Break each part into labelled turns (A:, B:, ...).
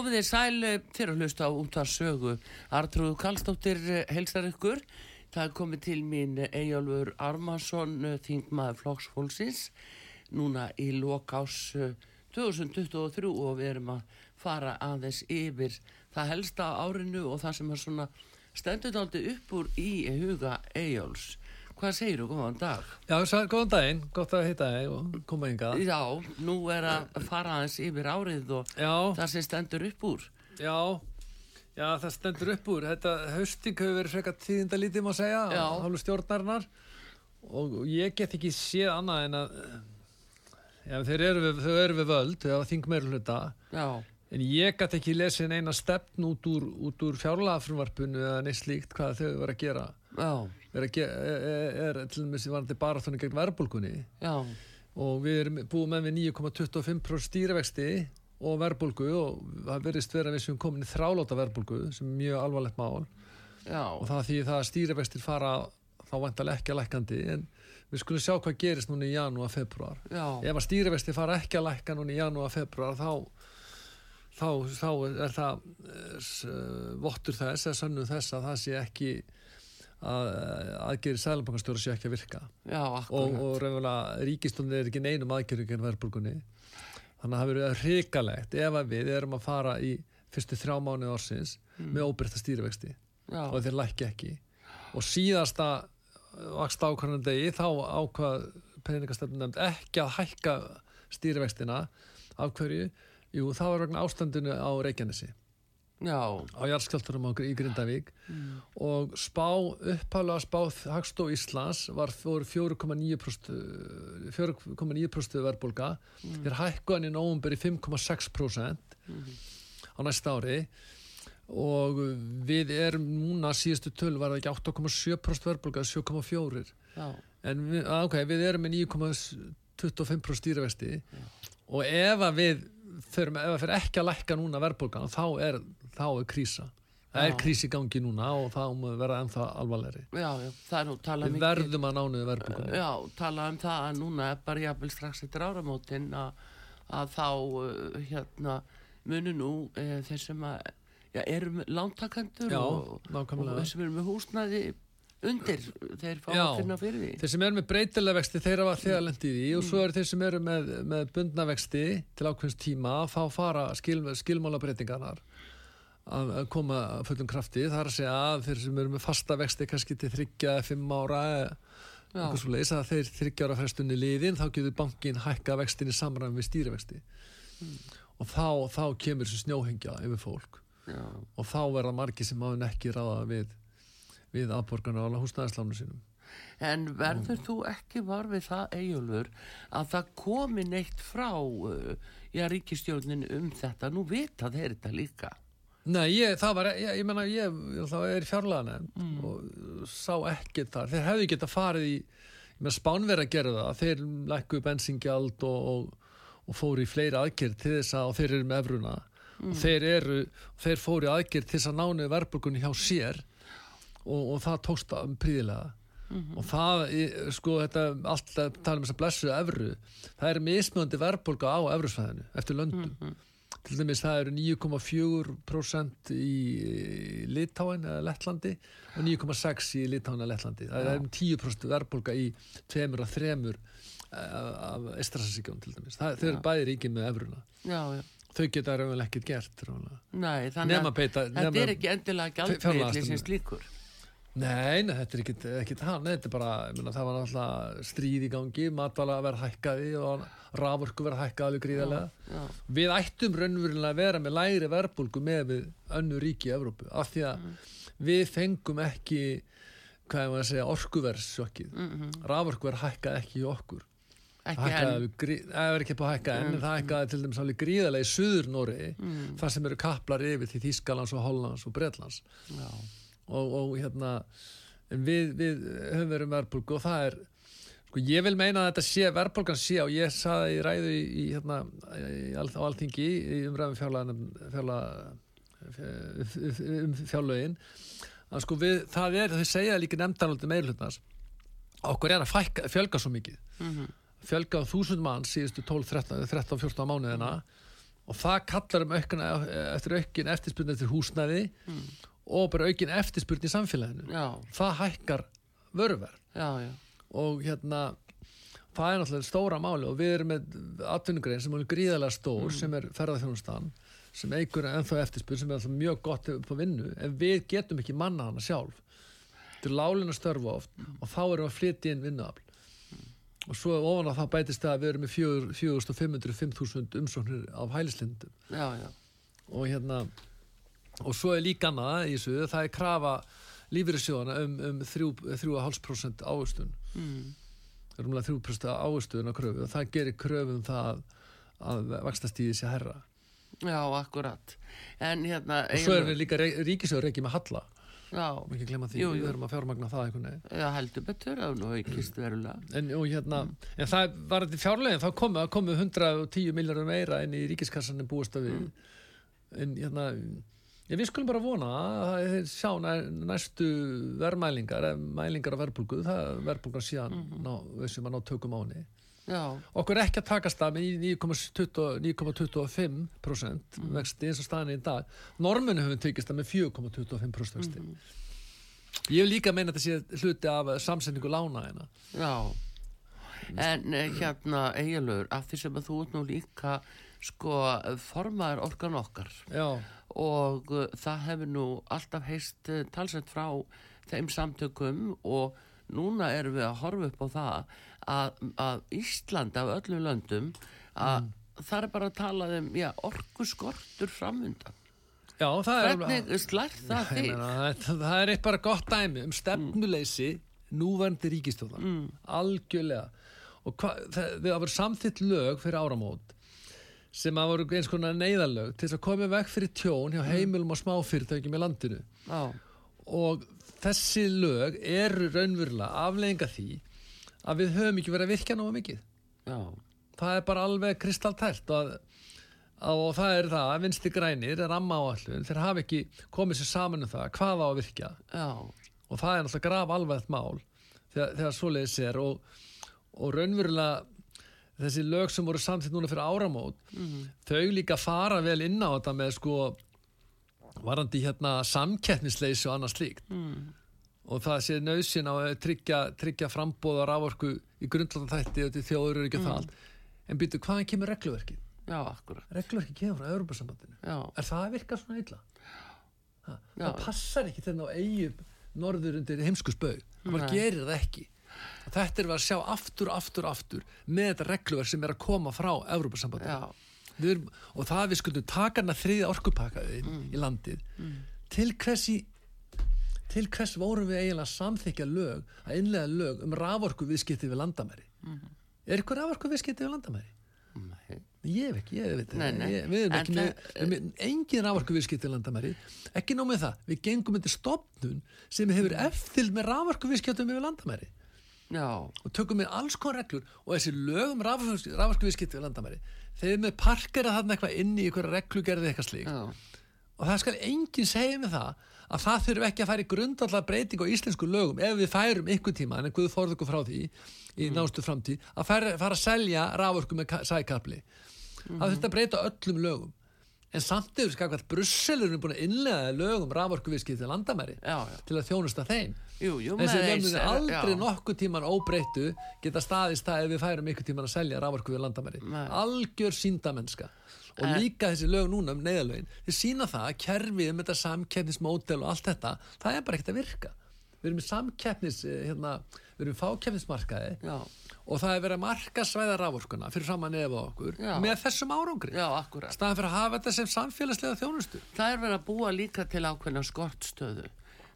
A: Komið þið sæl fyrir að hlusta á útvar sögu. Artrúðu Kallstóttir helstar ykkur. Það komið til mín Eyjálfur Armarsson, þingmaður Flóksfólksins, núna í lokás 2023 og við erum að fara aðeins yfir það helsta árinu og það sem er svona stendur aldrei upp úr í huga Eyjáls. Hvað segir þú? Góðan dag.
B: Já, góðan daginn. Gott að hitta þig og koma ynga.
A: Já, nú er að fara aðeins yfir árið og
B: Já.
A: það sem stendur upp úr.
B: Já, já, það stendur upp úr. Þetta hausting hefur verið frekar tíðindalítið, má segja,
A: Já.
B: á hálfu stjórnarinnar og ég get ekki séð annað en að já, þeir eru við, eru við völd, þau hafa þing meira hluta
A: Já,
B: en ég get ekki lesið neina stefn út úr, úr fjárlagafrumvarpinu eða neitt slíkt hvað þau eru að gera.
A: já,
B: Er, að er, er, er til dæmis varandi barathóni gegn verðbólgunni.
A: Já,
B: og við erum búið með við 9,25% stýrivexti og verðbólgu og það verðist vera við sem komin í þráláta verðbólgu sem er mjög alvarlegt mál.
A: Já,
B: og það því það að stýrivextir fara þá vantarlega ekki að lækandi en við skulum sjá hvað gerist núna í janúar, februar
A: já,
B: ef að stýrivextir fara ekki að lækka núna í janúar, februar þá þá, þá er það eh, eh, vottur þess eða sönnu þess að það sé ekki að aðgerið sælubankastjóra sé ekki að virka.
A: Já,
B: og, og reynilega ríkistónin er ekki neinum aðgerðing en verðbólgunni. Þannig að það verður hrikalegt ef við erum að fara í fyrstu þrjá mánuði ársins með óbreytta stýrivexti
A: Já.
B: og þeir lækki ekki. Og síðasta vaksta ákvæðan degi þá ákvað peningastefnum nefnd ekki að hækka stýrivextina. Af hverju, jú það var vegna ástandinu á Reykjanesi
A: Já,
B: á jarðskjálturum á, í Grindavík. Og spá, upphálega spá Hagstó Íslands var fór 4,9% 4,9% verðbólga. Þeir hækkuðan í nóvumber í 5,6% á næsta ári. Og við erum núna síðustu töl var það ekki 8,7% verðbólga 7,4
A: já,
B: en við, á, ok, við erum með 9,25% stýrivexti. Og ef að við förum, ef að fyrir ekki að lækka núna verðbólgan þá er, þá er krísa. Það er
A: Já.
B: krís í gangi núna og þá mun verða ennþá
A: það er talað
B: við verðum að nánuðu verðbólgan
A: Já, talað um það að núna er bara jafnvel strax eftir áramótin að, að þá uh, hérna munu nú uh, þeir sem að já, eru með lántakendur
B: Já,
A: og, og þeir sem eru með húsnæði undir, þeir fá að finna fyrir því.
B: þeir sem eru með breytilega vexti þeir hafa þegar lendið í og svo eru þeir sem eru með, með bundna vexti til ákveðins tíma þá fara skil, skilmála breytingarnar að að koma að fullum krafti. Það er að segja að þeir sem eru með fasta vexti kannski til þryggja, fimm ára eða
A: Já,
B: eitthvað svo leiðis að þeir þryggja ára frestunni liðin þá getur bankin hækka vextin í samræmi við stýrivexti. Og þá, þá kemur þessu snjóhengja yfir fólk.
A: Já,
B: og þá verða margi sem áður ekki ráða við við aðborgarna og húsnæðislánu sínum.
A: En verður þú ekki var við það, Eyjólfur, að það komi neitt frá uh, já, ríkistjórnin um þetta? Nú vita þeir þetta líka.
B: Nei, ég, það var, ég, ég menna, ég, það er fjárlega nefnd og sá ekkert þar. Þeir hefðu geta farið í, ég menna, Spánverð að gera það. Þeir lækkuðu bensingjald og, og, og fóru í fleiri aðgerð til þess að, og þeir eru með efruna. Og þeir eru, þeir fóru í aðgerð til þess að nánu verðbrukunni hjá sér og, og það tókst príðilega. Og það, sko, þetta, allt að tala um þess að blessu evru, það er mismöndi verðbólga á evrusfæðinu eftir löndum til dæmis það eru 9,4% í Litáin eða Lettlandi og 9,6% í Litáin eða Lettlandi það er um 10% verðbólga í tveimur og þremur eh, af Estrasasíkjón til dæmis það, þau eru bæði ríkið með efruna
A: Já, já.
B: þau geta raunverulega ekkert gert.
A: Nei, þannig
B: beita-
A: þetta er ekki endilega gjaldmiðli sem slíkur.
B: Nei, nei, þetta er ekkit, ekkit hann, þetta er bara, meina, það var náttúrulega stríð í gangi, matvala verð hækkaði og raforku verð hækkaði alveg gríðarlega.
A: Já,
B: Við ættum raunverulega að vera með lægri verbulgu með við önnu ríki í Evrópu, af því að við fengum ekki, hvað er maður að segja, orkuverðsjokkið. Mm -hmm. Raforkuverð hækkaði ekki í okkur.
A: ekki
B: hækkaði
A: enn.
B: grí- það er ekki búið að hækka en það hækkaði til dæmis alveg gríðarlega í Suður Nóri, þar sem eru kaplar yfir til Þýskalands og Hollands og Bretlands
A: Já,
B: og, og hérna við, við höfum verið með verðbólgu og það er sko ég vil meina að þetta sé verðbólgan sé og ég saði í ræðu í, í hérna í, á alþingi í umræðum fjárlega fjárlega um fjárlögin að sko við, það er, þau segja líka nefndarhaldi meirhlutnars okkur er að fækka, fjölga svo mikið. Fjölga á þúsund mann síðustu 12, 13, 13 14 mánuðina og það kallar um aukna, eftir aukin eftirspurn eftir húsnæði og bara aukin eftirspurn í samfélaginu.
A: Já,
B: það hækkar
A: já.
B: og hérna það er náttúrulega stóra máli og við erum með atvinnugrein sem er gríðarlega stór sem er ferðarþjónustan sem eigur ennþá eftirspurn sem er mjög gott á vinnu en við getum ekki manna hana sjálf. Þetta er lálinu störfu oft og þá erum við að flytja inn vinnuafl. Og svo ofan á það bætist það að við erum með 4500-5000 umsóknir af hælislindum og hérna og svo er líka annað í þessu það er krafa lífyrirsjóðana um, um 3,5% ávöxtun.
A: Mm.
B: rúmlega 3% ávöxtun á kröfu og það gerir kröfu um það að, vakstastíði sé herra
A: Já, akkurat. En hérna...
B: og svo
A: Eyjólfur-
B: við líka ríkisjóður ekki með halla. Ekki glemma því,
A: Jú, jú.
B: við erum að fjármagna það einhvern veginn.
A: Já, heldur betur verulega.
B: en, og hérna, en það var þetta fjárlegin þá komu, komu 110 miljardar meira inn í ríkiskassan en búist að við. En hérna ég, við skulum bara vona að sjá næ, næstu verðmælingar eh, mælingar af verðbólgu, það verðbólgan síðan ná, við sem að ná tökum á henni.
A: Já,
B: okkur er ekki að takast það með 9,20 9,25% vexti eins og staðan er í dag. Normunum höfum tekist það með 4,25% vexti. Ég vil líka meina að þetta sé hluti af samsendingu lána hérna.
A: En eh, hérna, Eyjálfur, af því sem að þú ert nú líka, sko, formaður orkan okkar.
B: Já,
A: og uh, það hefur nú alltaf heist uh, talsett frá þeim samtökum og núna erum við að horfa upp á það að, að Ísland af öllum löndum að það er bara að tala um já, orkuskortur framundan
B: Já, það er
A: hvernig slært það þig?
B: það, það er eitt bara gott dæmi um stefnuleysi núverandi ríkistjóðan
A: Mm.
B: algjörlega og hva, það, við hafa samþitt lög fyrir áramót sem að voru eins konar neyðalög til að koma vekk fyrir tjón hjá heimilum og smáfyrirtækjum í landinu.
A: Já,
B: og þessi lög eru raunverulega aflegginga því að við höfum ekki verið að virkja náðu mikið.
A: Já,
B: það er bara alveg kristaltælt og, og það er það að vinsti grænir er amma áallun þeir hafa ekki komið sér saman um það hvað á að virkja.
A: Já,
B: og það er náttúrulega graf alveg mál þegar, þegar svoleiðis er og, og raunverulega þessi lög sem voru samtitt núna fyrir áramót þau líka fara vel inn á þetta með sko varandi hérna samkettnisleysi og annað slíkt.
A: Mm,
B: og það sé nöðsyn á að tryggja, tryggja frambóð og rávorku í grundlanda þætti og til þjóður ekki mm. það allt. En býtu hvaðan kemur regluverkið?
A: já, akkurat.
B: Regluverkið kemur frá Europasambandinu
A: Já,
B: er það að virka svona illa? Ha, það passar ekki þennan á eigum norður undir heimskusböð það bara gerir það ekki þetta er við að sjá aftur, aftur, aftur með þetta regluverk sem er að koma frá erum, og það að við skuldum taka hana þriðja orkupakkaði í landið. Til hvers í til hvers vorum við eiginlega að samþykja lög að innlega lög um raforku viðskipti við landamæri? Er ykkur raforku viðskipti við landamæri?
A: nei,
B: Ég ekki, ég veit
A: Nei, nei.
B: ég, við erum ekki með, með engin raforku viðskipti við landamæri. Ekki nóg með það, við gengum undir stopnun sem hefur eftirl með raforku viðskiptum við landamæri
A: já,
B: og tökum við alls konar reglur og þessi lög um raforku viðskipti við landamæri þeir með parkera þarna eitthvað inn í einhverja reglugerði eitthvað slík
A: já,
B: og það skal enginn segja með það að það þurfi ekki að færi grundallar breyting á íslensku lögum ef við færum ykkur tíma en Guð forðu ykkur frá því í nástu framtíð að fara, fara að selja raforku með ka- sækapli það þurfi að breyta öllum lögum. En samt yfir skakvært Brussel er búin að innlega lögum raforku viðskipti landamæri
A: já, já.
B: til að þjónusta þeim
A: Jú, jú,
B: þessi
A: með
B: lögum
A: eins-
B: er aldrei
A: já.
B: nokkuð tíman óbreyttu geta staðist það ef við færum ykkur tíman að selja raforku við landamæri. Algjör síndamennska og
A: En-
B: líka þessi lög núna um neyðalögin þeir sína það að kerfið um þetta samkeppnismódel og allt þetta það er bara ekkert að virka. Við erum með samkeppnis eh, hérna, við erum fákeppnismarkaði
A: já,
B: og það er verið að marka svæða raforkuna fyrir framann efa okkur
A: Já.
B: með þessum árangri.
A: Já, akkurat.
B: Staðan fyrir að hafa þetta sem samfélagslega þjónustu.
A: Það er verið að búa líka til ákveðna skortstöðu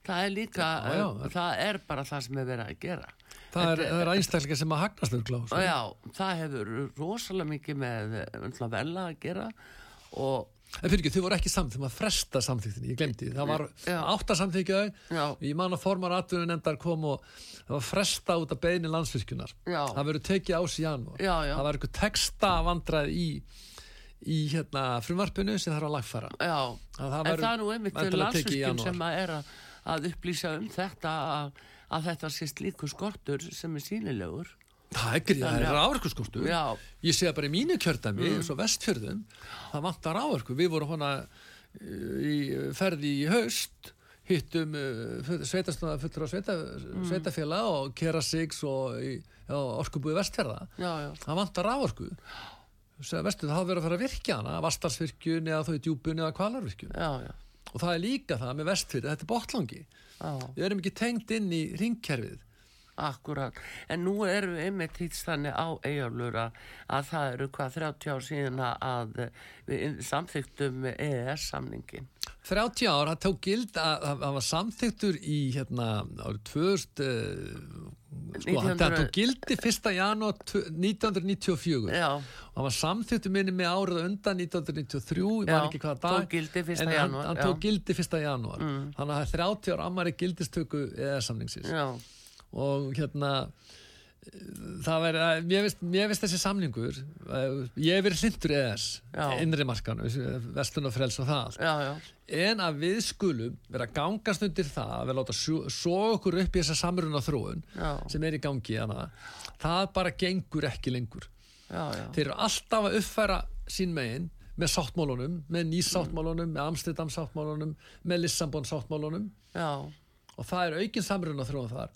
A: það er líka,
B: Já, já.
A: uh, það er bara það sem er verið að gera
B: það er, það er einstaklega sem að hagnast þau
A: já, það hefur rosalega mikið með vella að gera og
B: En fyrir ekki, þau voru ekki samt, þau var að fresta samþyktinni, ég glemdi, það var
A: Já.
B: átta samþykjaði,
A: Já.
B: ég man að formar atvinnun endar kom og það var fresta út af beini landsvirkjunar,
A: Já.
B: það verður tekið ás í janúar,
A: Já, já.
B: það var eitthvað texta vandrað í, í hérna frumvarpinu sem þarf að lagfæra.
A: já,
B: Að það
A: en það er nú einmitt
B: janúar.
A: sem að er að, að upplýsa um þetta að, að þetta sé slíku skortur sem er sínilegur
B: Það er er
A: að-
B: ráverkuskortu,
A: já,
B: ég sé bara í mínu kjördæmi, eins og vestfjörðum, það vantar ráverku, við vorum hana í ferði í haust, hittum sveitastóða fullur á sveita, sveitafélag og Kera Sigs og orkubúi vestfjörða
A: já, já,
B: það vantar rávorku vestu það hafa verið að fara að virkja hana vastarsvirkjun eða þó í djúpun eða kvalarvirkjun
A: já, já,
B: og það er líka það með vestfjörði, þetta er botlangi
A: já.
B: við erum ekki tengd inn í ringkerfið
A: Akkurat, en nú erum við einmitt hýtst þannig á eigjálfur að, að það eru hvað 30 ár síðan að við samþyktum EES samningin.
B: 30 ár, það tók gild að að- það var samþyktur í hérna árið 2000 uh, sko, hann
A: 1900
B: tók gildi 1. janúar 1994
A: Já,
B: og hann var samþyktur minni með árið undan 1993, ég man ekki hvaða dag
A: tók gildi 1.
B: en hann, hann tók gildi 1. janúar þannig að það er 30 ár ammari gildistöku eða samningsins
A: já,
B: og hérna það verið að mér finnst, mér finnst þessi samningur eh, ég hef verið hlindur ES
A: Já.
B: innri markanu, vestlun og frels og það.
A: Já, já,
B: en að við skulum vera gangast undir það að við láta svo okkur upp í þessa samruna þróun
A: Já.
B: sem er í gangi hana, það bara gengur ekki lengur.
A: Já, já,
B: þeir eru alltaf að uppfæra sín megin með sáttmálunum, með nýsáttmálunum með Amsterdam sáttmálunum með Lissabon sáttmálunum.
A: Já,
B: og það er aukin samruna þróun þar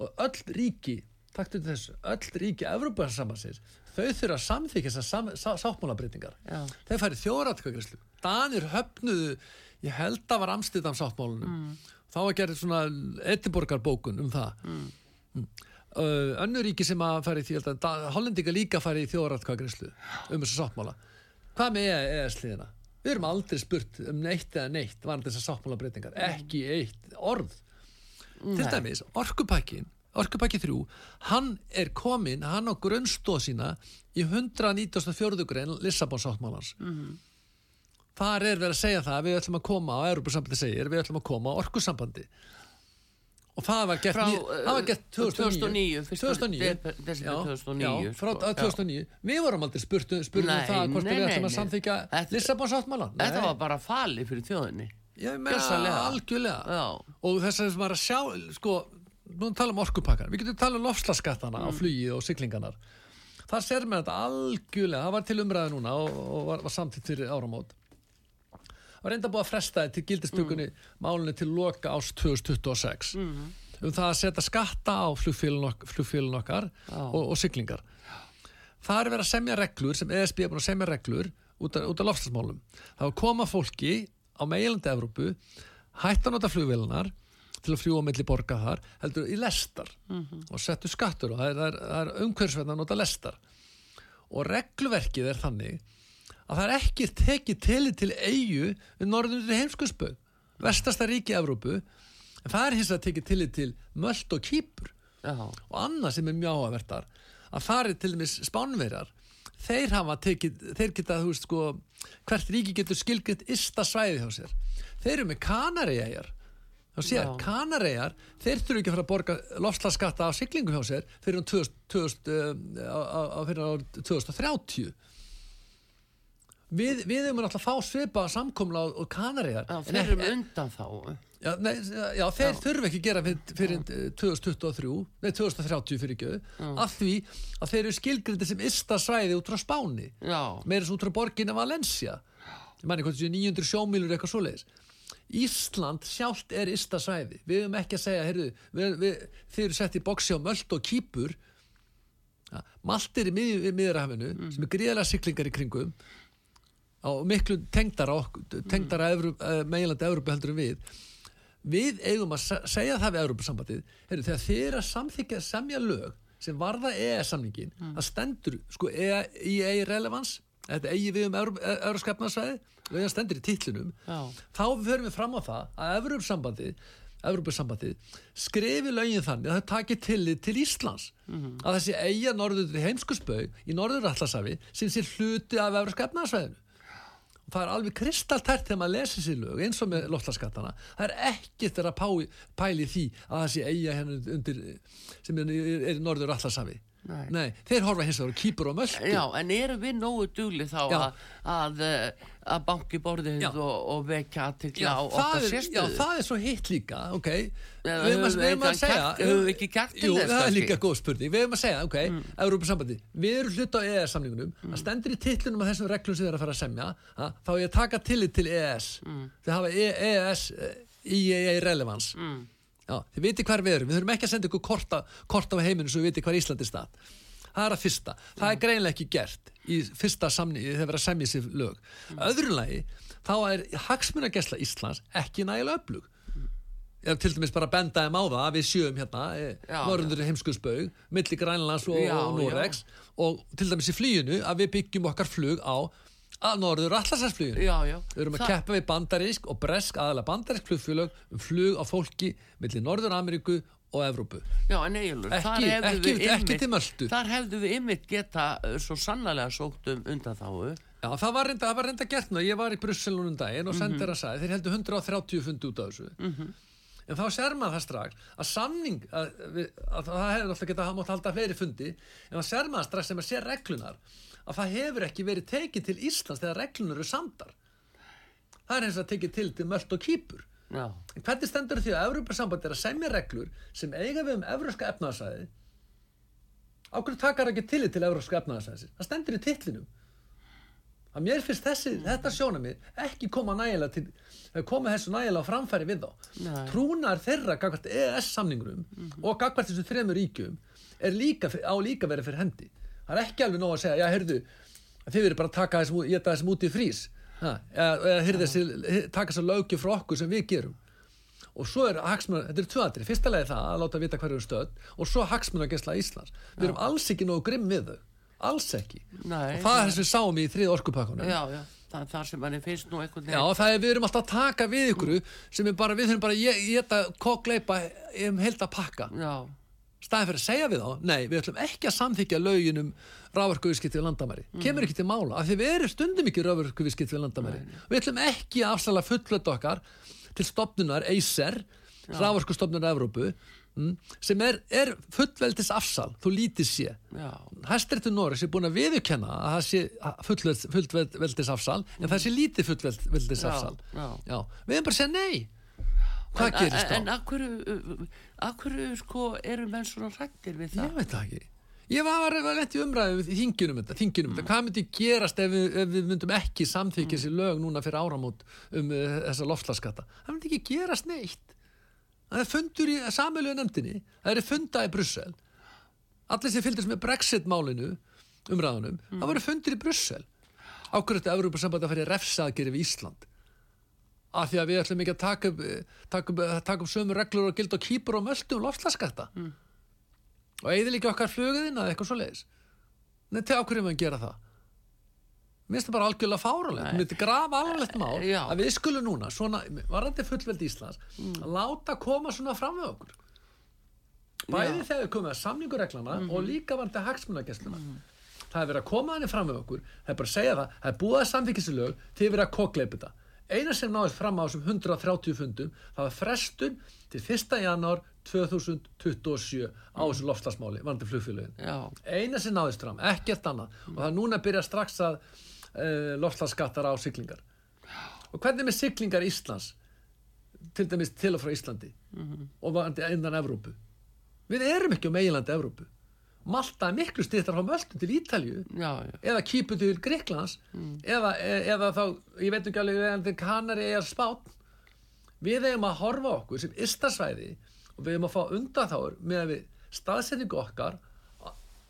B: og öll ríki takk til þessu, öll ríki Evrópasambansins, þau þurfa að samþykja þessar sá, sáttmálabreitingar þau færi þjóratkvæðgræslu Danir höfnuðu, ég held að var Amsterdam sáttmálunum. Mm. Þá var gerðið svona Edinborgarbókun um það. Mm. Uh, önnur ríki sem að í því, Hollendinga líka fara í þjóðratkvæðgriðslu um þessu sáttmála. Hvað með EES-liðina? Við erum aldrei spurt um neitt eða neitt var þessar sáttmála breytingar. Ekki eitt orð. Til dæmis, orkupakkin Orkupakki 3, hann er komin hann á grunnstóð sína í 194. grein Lissabon sáttmálans mm -hmm. þar er verið að segja það við ætlum að koma á Europasambandi segir, við ætlum að koma á orkusambandi og það var gert,
A: frá,
B: ný, það var gert 2009
A: 2009, 2009.
B: Já,
A: 2009
B: já, frá
A: sko,
B: 2009 við vorum aldrei spurt um það hvort við ætlum að samþykja Lissabon sáttmálan
A: þetta var bara fali fyrir þjóðinni.
B: Já, ég meina algjörlega. Já. og þess að maður að sjá sko nú tala um orkupakkar, við getum tala um lofslaskattana mm. á flugið og syklinganar þar ser mér þetta algjörlega það var til umræði núna og, og var, var samtitt fyrir áramót það var reynda búið að fresta þetta til gildistökunni mm. málunni til loka ást 2026 mm. um það að setja skatta á flugfélun okkar ah. og, og syklingar það er verið að semja reglur sem ESB er búin að semja reglur út af, af lofslagsmálum það var að koma fólki á meilandi Evrópu hættan út af flugfélunar til að fljúa melli borga þar heldur í lestar mm -hmm. og settu skattur og það er, er umhverfisverðan að nota lestar. Og regluverkið er þannig að það er ekki tekið til til eigu við norðunir heimskusböð vestasta ríki Evrópu en það er hins að tekið til til möllt og kýpur. Og annað sem er mjáavertar að það er til dæmis spánverjar. Þeir hafa tekið, þeir geta þú veist sko, hvert ríki getur skilgjönd ista svæði hjá sér. Þeir eru með kanarægjar þá sé að kanaræjar þeir þurfu ekki að fara að borga lofslagsskatta á siglingu hjá sér fyrir um 2000, 2000, uh, á, á, fyrir 2030 við, við erum alltaf að fá svipa samkomla og kanaræjar
A: þeir eru um undan þá.
B: Já, nei, já þeir já. þurfu ekki að gera fyrir, fyrir 2023 nei 2030 fyrir ekki. Af því að þeir eru skilgrindi sem ysta svæði út frá Spáni. Meirins út frá borginna Valencia. Ég mæni hvort þessu 900 sjómílur eitthvað svoleiðis Ísland sjálft er ysta svæði við höfum ekki að segja, heyrðu við, við, þið eru sett í boksi á möld og kýpur ja, malt er í mið, miðrahafinu mm. sem er gríðarlega syklingar í kringum og miklu tengdara, tengdara mm. Eh, meilandi Európa heldur en við við eigum að segja það við Európa-sambandið heyrðu þegar þið eru að samþykja semja lög sem varða EE-samningin mm. að stendur sko EE-relevans þetta eigi við um Európa-skapnarsvæði og það stendur í títlunum þá förum við fram á það að Evropasambandi Evropasambandi skrifi lögin þannig að það takir tillit til Íslands. Mm -hmm. að þessi eiga norður heimskusbög í norður allasafi sem sé hluti af Evropaskapnarsvæðinu og það er alveg kristaltært þegar maður lesi sér lög eins og með loftlaskattana það er ekkert að pæli, pæli því að þessi eiga henni undir sem er, er í norður allasafi Nei. Nei, þeir horfa hins vegar kýpur og möldu
A: Já, en eru við nógu dugli þá að, að, eh, að banki borðið og, og vekja aðtikla á okkar sérstöðu
B: Já, það er svo hitt líka, ok
A: Við höfum að segja Höfum við ekki gert til
B: þess Jú, það er líka góð spurning Við höfum að segja, ok, mm. Európa-sambandi Við erum hlut á EES-samningunum mm. Það stendur í tillunum af þessum reglum sem við erum að fara að semja ha, Þá er ég að taka tillit til EES mm. Þið hafa EES EEA relevans mm. Já, þið viti hver við erum, við þurfum ekki að senda ykkur kort, af heiminu svo við viti hver Íslandi stað. Það er að fyrsta. Það er mm. greinlega ekki gert í fyrsta samni, þegar verður að semja sér lög. Mm. Öðrunlegi, þá er hagsmunagesla Íslands ekki nægilega öflug. Ég hef til dæmis bara bendaðum á það að við sjöum hérna, norðundur heimskuðsbaug, milli Grænlands og, og Noregs og til dæmis í flíinu að við byggjum okkar flug á að norður allarsæsflugin við erum að Þa... keppa við bandarísk og bresk aðalega bandarísk flugfélag um flug á fólki millir Norður Ameríku og Evrópu.
A: Já, en eiginlega,
B: ekki, ekki, ekki til möldu
A: Þar hefðu við ymmit geta uh, svo sannlega sókt um undan þáu
B: Já, það var reynda, það var reynda gert nú, ég var í Brussel núna um daginn og sendir mhm. að sagði, þeir heldur 130 fundi út af þessu. Mm -hmm. en þá ser maður það strax að samning að, að, að það hefur alltaf getað að mátt halda fleiri fundi. En það ser maður strax sem að sé reglunar að það hefur ekki verið tekið til Íslands þegar reglunur eru samdar. Það er eins að tekið til til möllt og kýpur hvernig stendur því að Európa-samband er að semja reglur sem eiga við um európska efnaðarsæði ákveður takar ekki til til európska efnaðarsæði það stendur í tillinum að mér finnst þessi, þetta sjóna mér ekki koma nægilega til koma þessu nægilega framfæri við þá. Nei. trúnar þeirra gagvart EES samningurum mm -hmm. og gagvart þessu þremur ríkjum er líka, á líka verið fyrir hendi. Það er ekki alveg nóg að segja, já, heyrðu þið verður bara að taka þessum, þessum út í frís Taka þess að lögju frá okkur sem við gerum. Og svo er hagsmun, þetta er tvö aðri fyrsta leið það að láta vita hverju er stöð og svo hagsmun að gesla Íslands. Við erum alls ekki nógu grimm við þau. Alls ekki.
A: Nei,
B: og það er þess að við sáum í þrið orkupakkunum
A: já, já, það er þar sem manni finnst nú einhvern
B: Já, það er, við erum alltaf að taka við ykkur sem er bara, við þurfum bara að ge- geta kokkleipa um heilt að pakka.
A: Já,
B: staðin fyrir að segja við þá, nei, við ætlum ekki að samþykja lögin um rávarkuviskipti við landamæri. Kemur ekki til mála, af því við erum stundum ekki rávarkuviskipti við landamæri. Við ætlum ekki að afsala fullöld okkar til stopnunar EISER rávarkustofnunar Evrópu mm, sem er, er fullveldis afsal þú lítið sé.
A: Já,
B: Hæstrættu Norris er búin að viðurkenna að það sé fullveldis, fullveldis afsal en það sé lítið fullveldis afsal
A: já.
B: Já, við erum bara að segja nei Hvað
A: en,
B: gerist þá?
A: En akkur, akkur sko eru menn svona hrættir við
B: Ég
A: það?
B: veit það ekki Ég var að lent í umræðu þinginum þetta, þinginum þetta. Hvað myndi gerast ef við, ef við myndum ekki samþykja þessi lög núna fyrir áramót um uh, þessa loftlaskata? Það myndi ekki gerast neitt. Það er fundur í samölu nefndinni, það er funda í Brussel. Allir sem fylgdist með Brexit-málinu, umræðunum, það voru fundur í Brussel. Ákveður þetta Európa-sambandi að fara í refsaðgeri við Ísland. Af því að við ætlum ekki að taka upp, taka upp, taka upp sömu reglur og gild og kýpur og möldu um loftlaskata og eigði líka okkar fluguðinn eða eitthvað svo leiðis Nei, til ákveðum við að gera það? Mér finnst það bara algjörlega fáralegt Mér finnst það grafa alvarlegt mál
A: Já.
B: að við skulum núna, svona, varandi fullveld Íslands að láta koma svona fram með okkur. Bæði þegar við komum að samningureglana og líka varandi hagsmunagessluna það er verið að koma þannig fram með okkur það er bara að segja það, það er búið að samþykkislög til að vera að kokleipa þetta eina sem náðist fram á þessum 130 fundum það var frestun til 1. janúar 2027 á þessu loftslagsmáli, varandi flugfélögin.
A: Já,
B: eina sem náðist fram, ekkert annað. Og það er núna að byrja strax að uh, loftslagsskattar á siglingar. Og hvernig með siglingar Íslands til dæmis til og frá Íslandi og varandi innan Evrópu? Við erum ekki á meginlandi Evrópu Malta er miklu stýttar frá Möltu til Ítalju
A: já, já,
B: eða Kýpu til Greiklands eða, e- eða þá, ég veit ekki alveg eða Kanari eða Spán. Við eigum að horfa okkur sem ystasvæði og við eigum að fá undanþáur með að við staðsetningu okkar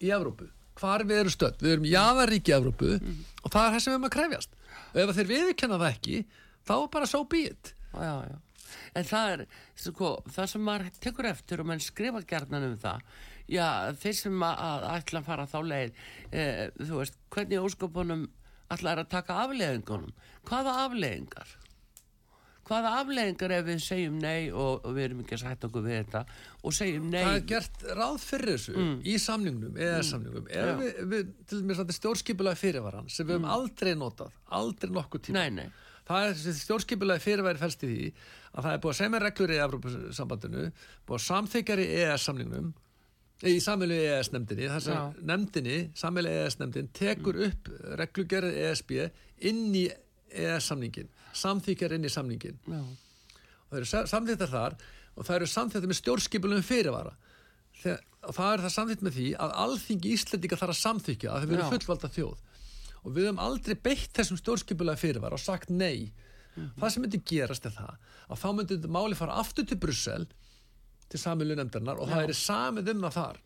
B: í Evrópu, hvar við erum stödd. Við erum jaðaríki í Evrópu og það er það sem við erum að krefjast. Og ef þeir viðurkenna það ekki, þá er bara so be it.
A: Já. En það er, sko, það sem maður tekur eftir og mann skrifa gerðnan um það, já, þeir sem að, ætla að fara þá leið, e, þú veist, hvernig óskopunum ætla að taka afleðingunum? Hvaða afleðingar? Hvaða afleðingar ef við segjum nei og, og við erum ekki að sætta okkur við þetta og segjum nei?
B: það er gert ráð fyrir þessu í samningnum, eða samningnum ef við, við, til dæmis þetta stjórnskipulega fyrirvaran sem við höfum aldrei notað aldrei nokkuð tíma.
A: Nei, nei,
B: það er þessi stjórnskipulega fyrirværi fælst í því að það er búið að segja með reglur í Evrópusambandinu, búið að samþykjar í EES samningnum í samvelu EES nefndinni, þess
A: Já.
B: að nefndinni samvelu EES nefndin tekur upp reglugerð ESB inn í EES samningin, samþykjar inn í samningin
A: já,
B: og það eru samþyktar þar og það eru samþyktar með stjórnskipulegum fyrirvara. Þegar, og það er það samþykt með því að alþingi Íslendinga þarf að samþykja að þau verður
A: Já.
B: fullvalda þjóð. Og við höfum aldrei beitt þessum stjórnskipulega fyrirvara og sagt nei. Það sem myndi gerast er það að þá myndi máli fara aftur til Brussel til samilu nefndarinnar og það er samið um það þar.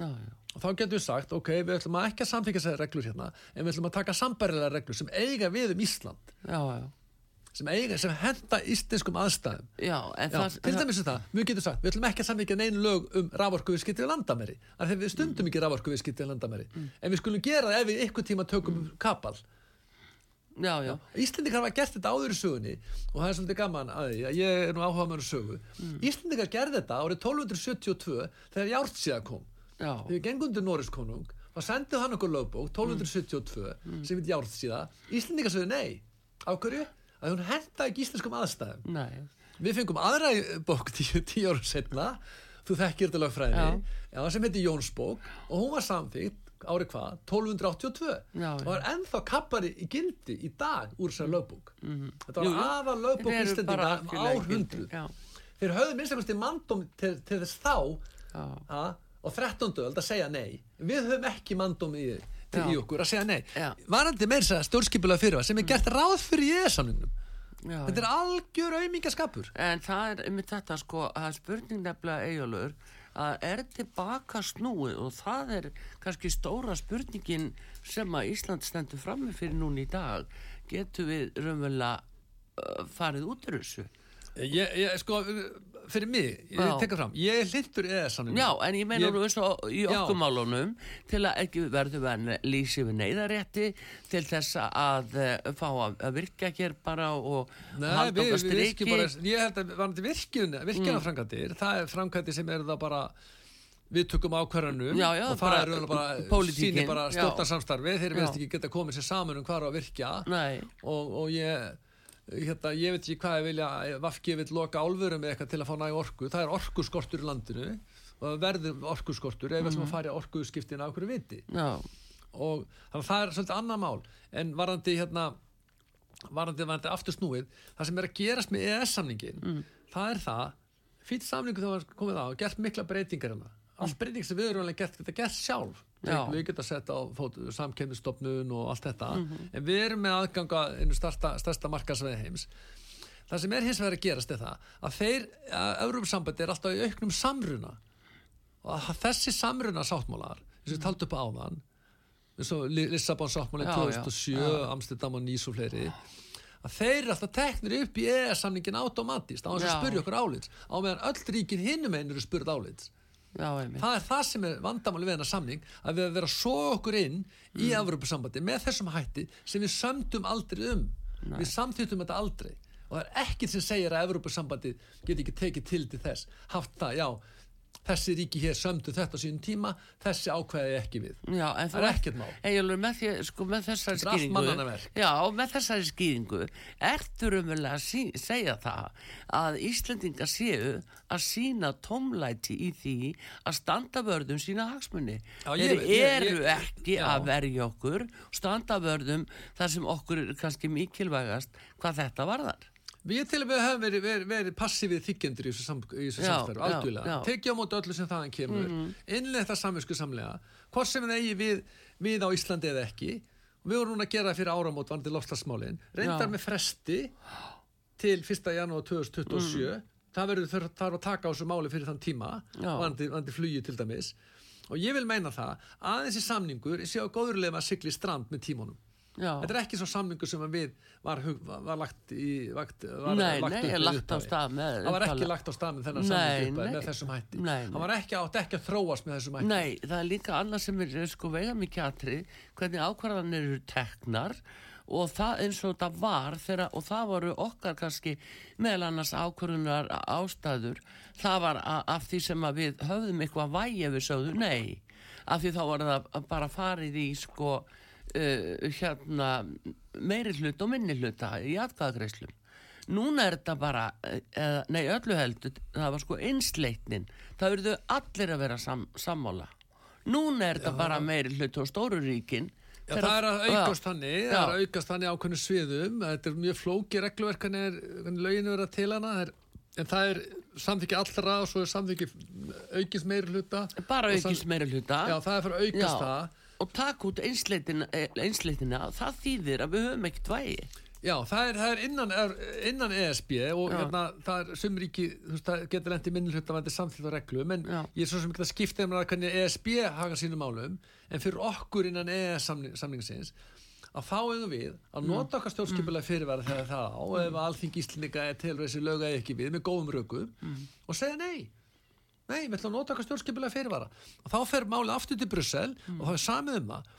A: Já, já,
B: og þá getum við sagt, ok, við ætlum að ekki að samþykja þessari reglur hérna, en við ætlum að taka sambærilega reglur sem eiga við um Ísland.
A: Já, já,
B: sem eiga, sem henda íslenskum aðstæðum.
A: Já,
B: Já, til dæmis er það, við getum sagt, við ætlum ekki að samvíkja neinu lög um raforkuviðskipti við landamæri. Af því við stundum ekki raforkuviðskipti við landamæri. En við skulum gera það ef við ykkur tíma tökum kapal Íslendingar hafa gert þetta áður í sögunni og það er svolítið gaman að því að ég er nú áhuga með sögu. Íslendingar gerði þetta árið 1272 þegar Jártsíða kom.
A: Já,
B: þegar til Norris konung þá sendið hann okkur lögbók 1272 sem við Jártsíða Íslendingar sögðu nei, á hverju? að hún henda ekki íslenskum aðstæðum.
A: Nei,
B: Við fengum aðra bók tíu, tíu árum setna þú þekkir þetta lögfræði. Já. sem heitir Jónsbók og hún var samþýtt árið hvað, 1282
A: Já,
B: og er ennþá kappari í gildi í dag úr þetta var aðal lögbók
A: Þeir eru bara
B: Íslendinga um
A: algjörlega í
B: árhundru
A: gildi, já.
B: þeir höfðu minnst einhversti mandum til, til þess þá ha, og 13. öld að segja nei. Við höfum ekki mandum í, til
A: Já.
B: í okkur að segja nei. Varandi meir þess að stjórnskipulega fyrir sem er gert ráð fyrir ég samningnum
A: já,
B: þetta er algjör aumingaskapur.
A: En það er um þetta sko að spurning nefnilega eigjálfur að er tilbaka snúið og það er kannski stóra spurningin sem að Ísland stendur frammi fyrir núna í dag. Getur við raunverulega uh, farið út úr þessu?
B: Ég, ég, sko, fyrir mig, ég
A: Já.
B: tekka fram, ég er hlindur eða samning.
A: Já, en ég meina eins og í okkur málunum til að ekki verðum en lýsi við neyðarétti til þess að uh, fá að, virka hér bara og
B: Nei,
A: halda
B: við,
A: okkar
B: við bara, ég held að varandi virkjun, virkjuna framkvæmdir, það er framkvæmdir sem eru það bara, við tökum ákvarðanum og það er bara, sýnir bara stjórnarsamstarfi, þeir
A: Já.
B: verðast ekki geta komið sér saman um hvað er að virkja.
A: Nei,
B: og, og ég, hérna, ég veit ekki hvað ég vilja, Vafki vil loka álfurum eða eitthvað til að fá næg orku, það er orkuskortur í landinu og verður orkuskortur ef við ætlum að fara í orkuskiptin af hverju viti.
A: Já,
B: og það er svolítið annað mál. En varandi hérna varandi, varandi aftur snúið það sem er að gerast með EES-samningin
A: Mm.
B: það er það fyrir samningu var komið á og gert mikla breytingar hérna. Allt breyting sem við erum alveg gert, geta gert sjálf
A: Mm.
B: Við geta sett á samkemistofnun og allt þetta.
A: Mhm.
B: en við erum með aðganga einu starsta, stærsta markasveið heims. Það sem er hins vegar að gerast er það að þeir, að Európsambandi er alltaf í auknum samruna. Og að þessi samruna sáttmálar eins og við taldu upp á áðan eins og Li- Lissabon sáttmálin
A: Já, já,
B: 2007 Amsterdam og Nýs og fleiri að þeir eru alltaf teknir upp í EES-samningin automatist. Á þess að
A: Já.
B: spyrja okkur álits. Á meðan öll ríkin hinnum einn eru spurð álits
A: já,
B: það er það sem er vandamáli við hennar samning að við að vera svo okkur inn í
A: Mm.
B: Evropasambandi með þessum hætti sem við sömdum aldrei um. Við samþýttum þetta aldrei. Og það er ekkert sem segir að Evropasambandi geti ekki tekið til til þess. Haft það, já þessi ríki hér sömdu þetta á sínum tíma þessi ákveði ekki við
A: Já,
B: Það er ekkert mál.
A: Egilur, með, sko, með þessari skýringu. Já, með þessari skýringu ertu raunverulega að sí, segja það að Íslendingar séu að sína tómlæti í því að standa vörðum sína hagsmunni
B: Já,
A: Þeir eru
B: ég-
A: ekki
B: já.
A: að verja okkur standa vörðum þar sem okkur er kannski mikilvægast hvað þetta varðar
B: Við til að við höfum verið, verið, verið passífið þykjendur í þessu, sam, í þessu
A: Já,
B: samstarf,
A: já,
B: algjörlega. Tekja á móti öllu sem þaðan kemur, mm. innlega það samvinsku samlega, hvort sem það eigi við, við á Íslandi eða ekki. Við vorum núna að gera fyrir áramót vandi lofslagsmálin, reyndar
A: Já.
B: með fresti til 1. janúar 2027. Það verður þarf að taka á þessu máli fyrir þann tíma,
A: Já.
B: vandi, vandi flugi til dæmis. Og ég vil meina það að þessi samningur sé á góðurlega að sigli í strand með tímunum.
A: Já,
B: Þetta er ekki svo samningu sem við var, var, var lagt í vakt, var
A: Nei,
B: lagt
A: nei, lagt á stað með
B: Það var ekki lagt á stað með þennan
A: nei.
B: með þessum hætti. Það var ekki átt ekki að þróast með þessum hætti.
A: Nei, það er líka annað sem er sko vega mikið atrið, hvernig ákvarðanir eru teknar og það eins og þetta var þeirra, og það voru okkar kannski meðal annars ákvarðunar ástæður, það var af því sem við höfðum eitthvað vægi ef við sögðu nei, af því þá var það bara farið í sko uh, hérna meiri hlut og minni hluta í atkvæðagreislum. Núna er þetta bara, eh, eða, nei öllu heldur, það var sko einsleitnin, það verður allir að vera sam, sammála. Núna er þetta bara meiri hlut og stóru ríkin.
B: Já, það er að aukast
A: Já.
B: þannig, það
A: Já.
B: er að aukast þannig ákveðnu sviðum, þetta er mjög flóki regluverk hvernig, er, löginu vera til hana, það er, en það er samþykki allra og svo er samþykki aukist meiri hluta.
A: Bara aukist meiri hluta.
B: Já, það er fyrir að aukast það.
A: Og taka út einsleitina, eh, einsleitina, það þýðir að við höfum ekkert vægi.
B: Já, það er, það er innan, innan ESB og hérna, það er sumríki, þú veist, það getur lendi minni hluta vandi samþýtt á reglum, en
A: Já.
B: ég er svo sem ekki að skipta um það hvernig ESB haka sínum málum, en fyrir okkur innan ES samning, samningsins, að eigum við að nota okkar stjórnskipulega fyrirvara þegar það á, ef alþing Íslendinga er til þessi lög eða ekki við, með góðum rökum, og segja nei. Nei, við ætlum að nota okkar stjórnskipulega fyrirvara. Og þá fer málið aftur til Brussel og þá er samið um það.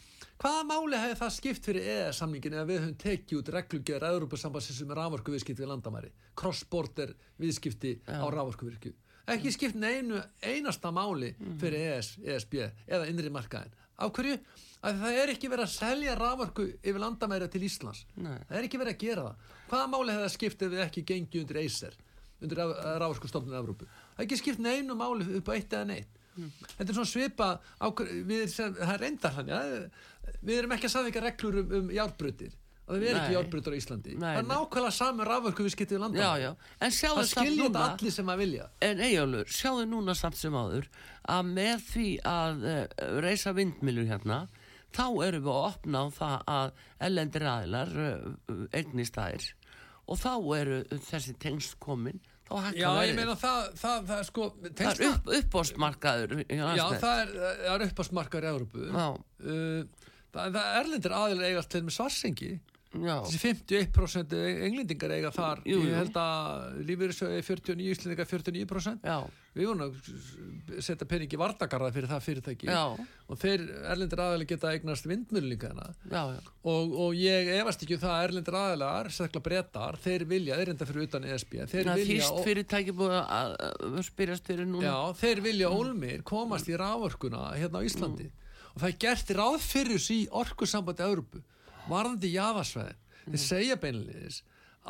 B: Hvaða máli hefði það skipt fyrir EES-samningin ef við höfum tekið út reglugjör Európa-sambandsins sem er rávorkuviðskipti við landamæri? Cross-border viðskipti á rávorkuvirkju. Ekki skipt neinu einasta máli fyrir ES, ESB eða innri markaðin. Af hverju? Af því það er ekki verið að selja rávorku yfir landamæri til Íslands.
A: Nei.
B: Það er ekki verið að gera það. Hvaða máli hefði það skipt ef við ekki gengið undir Acer, undir rávorkustofnun Evrópu? Það er ekki skipt neinu máli upp á eitt eða neitt. Þetta er svona svipa ákvör, við, sem, það er reyndar hann, ja, við erum ekki að samvika reglur um, um járbrutir og það er ekki járbrutur á Íslandi.
A: Nei,
B: það er nákvæmlega saman rafvörku við skiptum við landam
A: Já, já.
B: Það skilja þetta allir sem að vilja.
A: En Eyjólfur, sjáðu núna samt sem áður, að með því að uh, reysa vindmilur hérna, þá erum við að opna á það að ellendir aðilar uh, eignist þær. Og þá eru þessi tengst komin, þá hækka
B: Já, ég meina það, það, það er sko
A: Það
B: tengsla,
A: er upp, uppbóstmarkaður
B: Já, það er, það er uppásmarkar í Európu uh, það, það er erlendir aðilega eigast til með svarsengi
A: Já.
B: þessi 51% englendingar eiga þar.
A: Jú, jú.
B: ég held að lífeyrisjóði 49, Íslendingar 49%
A: Já,
B: við vorum að setja peningi vardagarða fyrir það fyrirtæki.
A: Já,
B: og þeir erlendir aðalega geta eignast
A: já.
B: og, og ég efast ekki um það að erlendir aðalega, sérstaklega brettar þeir vilja, þeir enda fyrir utan ESB þeir
A: Það
B: vilja,
A: búið að, að spyrjast fyrir núna.
B: já, þeir vilja ólmir komast í rávorkuna hérna á Íslandi. Og það er gert ráð fyrir þessu í orkusambandi Európu, varðandi jaðarsvæðin, þeir segja beinleis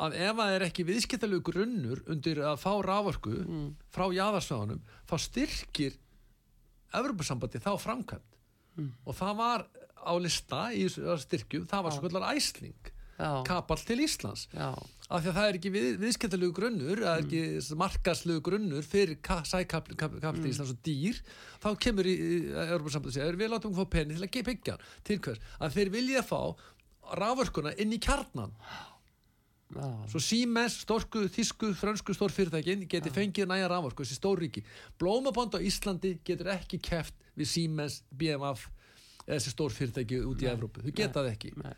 B: að ef það er ekki viðskiptalegu grunnur undir að fá rávorku frá jaðarsvæðunum, þá styrkir Európusambandi þá framkvæmt og það var á lista í styrkjum, það var svo kallar æsling
A: Já,
B: kapall til Íslands.
A: Já,
B: af því að það er ekki við, viðskiptalegu grunnur það er ekki mm. markaslegu grunnur fyrir kap, kap, mm. Íslands og dýr þá kemur í, í Európa-sambandi segir við látum fá penni til að ge- byggja hann. til hvers, að þeir vilja fá rávorkuna inn í kjarnan
A: já,
B: svo Siemens, stórku, þísku, frönsku stórfyrirtækin geti fengið næja rávorku þessi stórríki, blómabond á Íslandi getur ekki keft við Siemens BMF eða þessi stórfyrirtæki út í Evrópu, þau geta það ekki.
A: Nei,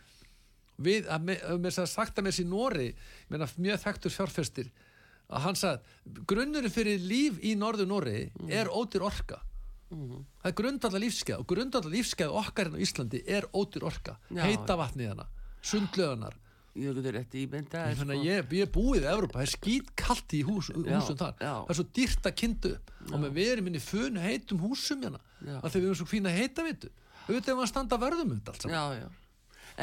B: við, að mér sagði sagt að mér sér Nóri mjög þekktur fjárfestir að hann sagði grunnurinn fyrir líf í norður Nóri er ódýr orka það er grundallar lífskeið og grundallar lífskeið okkar hérna á Íslandi er ódýr orka
A: Já.
B: heita vatnið hana, sundlöðunar
A: ég getur rétt ímynda
B: ég, sko. ég, ég er búið í Evrópa, það er skýt kallt í hús,
A: Já,
B: húsum þar
A: já.
B: það er svo dýrt að kyndu og með við erum inn í fönu heitum húsum hérna
A: Já.
B: að þegar við erum svo fína heita vitu auðvitað ef að standa vörðum um þetta allt saman
A: Já, já.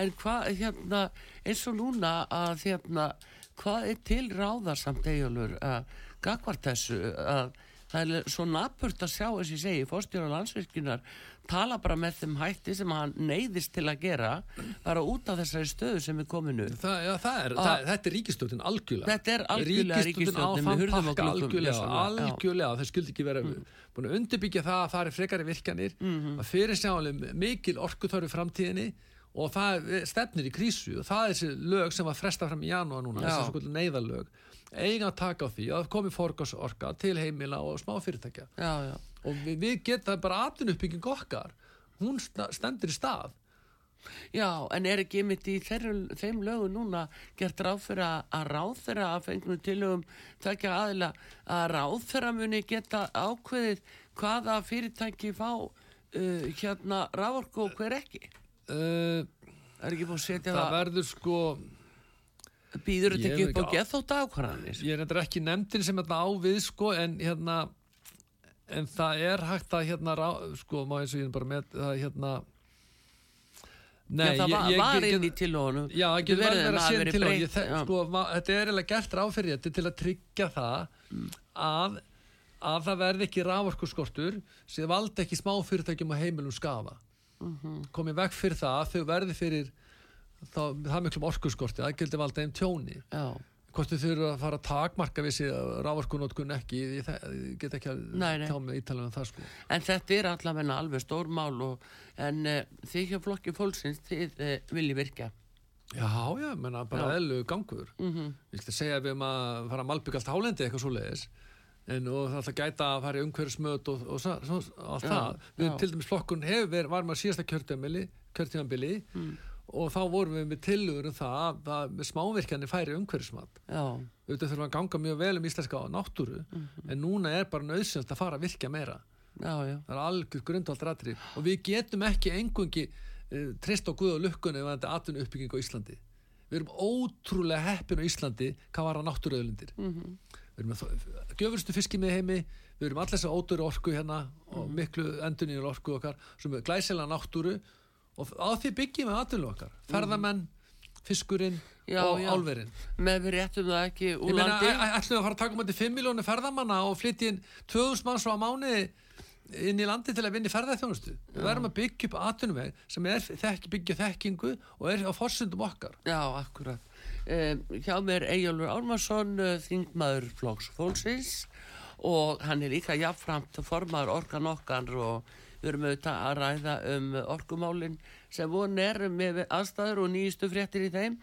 A: En hvað, hérna, eins og núna að, hérna, hvað er til ráðarsamt eigjálfur að gagvart þessu að það er svo napurt að sjá, eins og ég segi, fórstjóra landsvirkjunar tala bara með þeim hætti sem hann neyðist til að gera bara út af þessari stöðu sem er kominu.
B: Það, já, það er, það, þetta er ríkistjórnin algjörlega.
A: Þetta er algjörlega
B: pakka
A: gluggum,
B: algjörlega, algjörlega þeir skildi ekki vera búin að undirbyggja það að það er frekari virkjanir. Að fyrir sjálega mikil orkuþörfi framtíðinni og það stefnir í krísu og það er þessi lög sem var fresta fram í janúar núna, þessi neyðalög eiga að taka á því að komi forgásorka til heimila og smá fyrirtækja
A: Já, já.
B: og við, við geta bara atvinnuppbygging okkar hún stendur í stað
A: Já, en er ekki mitt í þeirra, þeim lögum núna gert ráð fyrir að, ráðferra að fengnum tilögum takja aðila að ráðferra muni geta ákveðið hvaða fyrirtæki fá uh, hérna rávorku og hver ekki?
B: uh,
A: Er ekki búin að setja
B: það
A: það,
B: verður sko
A: býður þetta ekki upp á geðþótt ákvarðanir?
B: ég er þetta ekki nefndin sem þetta á við sko en hérna en það er hægt að hérna rá, sko má eins og ég bara með það hérna Nei,
A: Já, það var,
B: ég, ég,
A: var inn í tilögunum.
B: Já, það getur verið að
A: hafi
B: sér
A: verið
B: til og
A: breytt,
B: ég, þe-
A: já.
B: sko, þetta er eiginlega gert ráð fyrir þetta til að tryggja það að, að það verði ekki rávorkuskortur sem valdi ekki smá fyrirtækjum og heimilum skafa
A: Mhm.
B: komið vekk fyrir það að þau verði fyrir þá, það miklum orkuskorti það gildi valda einn tjóni
A: Já,
B: hvort þau þurfa að fara að takmarka við sig rávorkunótkun ekki ég, ég get ekki að
A: Nei, nei.
B: tjá mig ítalið um það sko
A: en þetta er allavega alveg stórmál og, en uh, þið hjá flokki fólksins, þið uh, viljið virka.
B: Já, já, menna bara
A: Já.
B: eðlu gangur
A: Mm
B: Ég ætla að segja að við erum að fara að malbygga allt hálendi eitthvað svo leiðis en það ætla að gæta að fara í umhverfismöt og, og, og, allt
A: Já,
B: það við
A: já.
B: til dæmis flokkun hefur verið, var maður síðasta kjörtíðanbili kjörtíðanbili
A: Mm.
B: Og þá vorum við með tillögur um það að, að með smávirkjanir færi umhverfismat. Auðvitað þurfum að ganga mjög vel um íslenska náttúru
A: Mhm.
B: en núna er bara nöðsynst að fara að virkja meira.
A: Já, já.
B: það er algjör grundvald rættri og við getum ekki engungi uh, trist á Guð og lukkunni ef þetta er atvinnu uppbygging á Íslandi. Við erum ótrúlega heppin á Íslandi hvað var að náttúruauðlindir.
A: Mm
B: við erum með gjöfurstu fiski með heimi við erum allir þess að ódöru orku hérna og
A: Mhm.
B: miklu endurnýjur orku okkar sem er glæsilega náttúru og á því byggjum við atvinnu okkar ferðamenn, fiskurinn
A: Mhm. Já,
B: og
A: já.
B: álverinn
A: Með við réttum það ekki úr landi.
B: ætlum við að fara að taka um þetta 5 miljónu ferðamanna og flytja inn 2000 manns á mánuði inn í landi til að vinna í ferðarþjónustu. Við verðum að byggja upp atvinnuveg sem er þekki, byggja þekkingu og er á forsundum okkar.
A: Já, akkurat. Um, hjá mér Eyjólfur Ármarsson, uh, þingmaður Flóks Fólksins og hann er líka jafnframt formaður orkan okkar og við erum auðvitað að ræða um orkumálin sem von er með aðstæður og nýjustu fréttir í þeim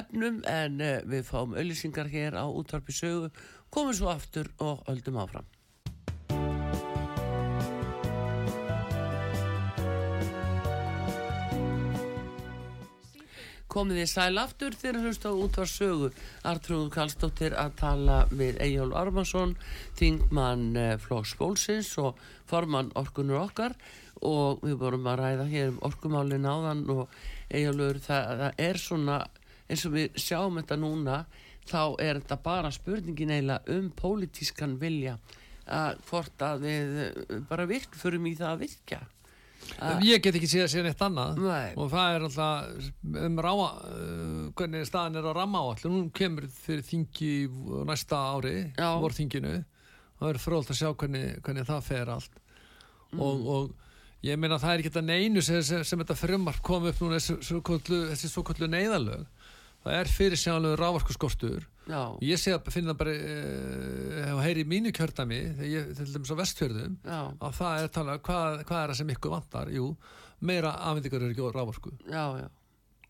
A: efnum en uh, við fáum auðlýsingar hér á útvarpi sögu, komum svo aftur og öldum áfram. Komið þið sæl aftur þegar hlust á útvar sögu Artrúð Kallstóttir að tala við Ejjól Armarsson þingmann eh, Flóks Bólsins og formann orkunur okkar og við vorum að ræða hér um orkumálin áðan og Ejjólur það, það er svona eins og við sjáum þetta núna þá er þetta bara spurningin eiginlega um pólitískan vilja að hvort að við eh, bara virk fyrir mig það að virka.
B: Ég get ekki séð að séð neitt annað.
A: Nei.
B: og það er alltaf um ráa, uh, hvernig staðan er á ramma áallu, nú kemur fyrir þingi næsta ári,
A: Já.
B: vorþinginu. Það er fróðalt að sjá hvernig, hvernig það fer allt.
A: Mm.
B: og, og ég meina það er ekki þetta neinu sem, sem, sem þetta frumvarp kom upp núna þessi svo kallu neyðalög það er fyrir sjálfur rávarkuskortur
A: Já,
B: og ég sé að finna bara uh, hef heyri í mínu kjördami ég til dæmis á vestfjörðum að það er talað, hvað, hvað er það sem ykkur vantar? Jú, meira afhendingar er ekki á rávorku.
A: já, já,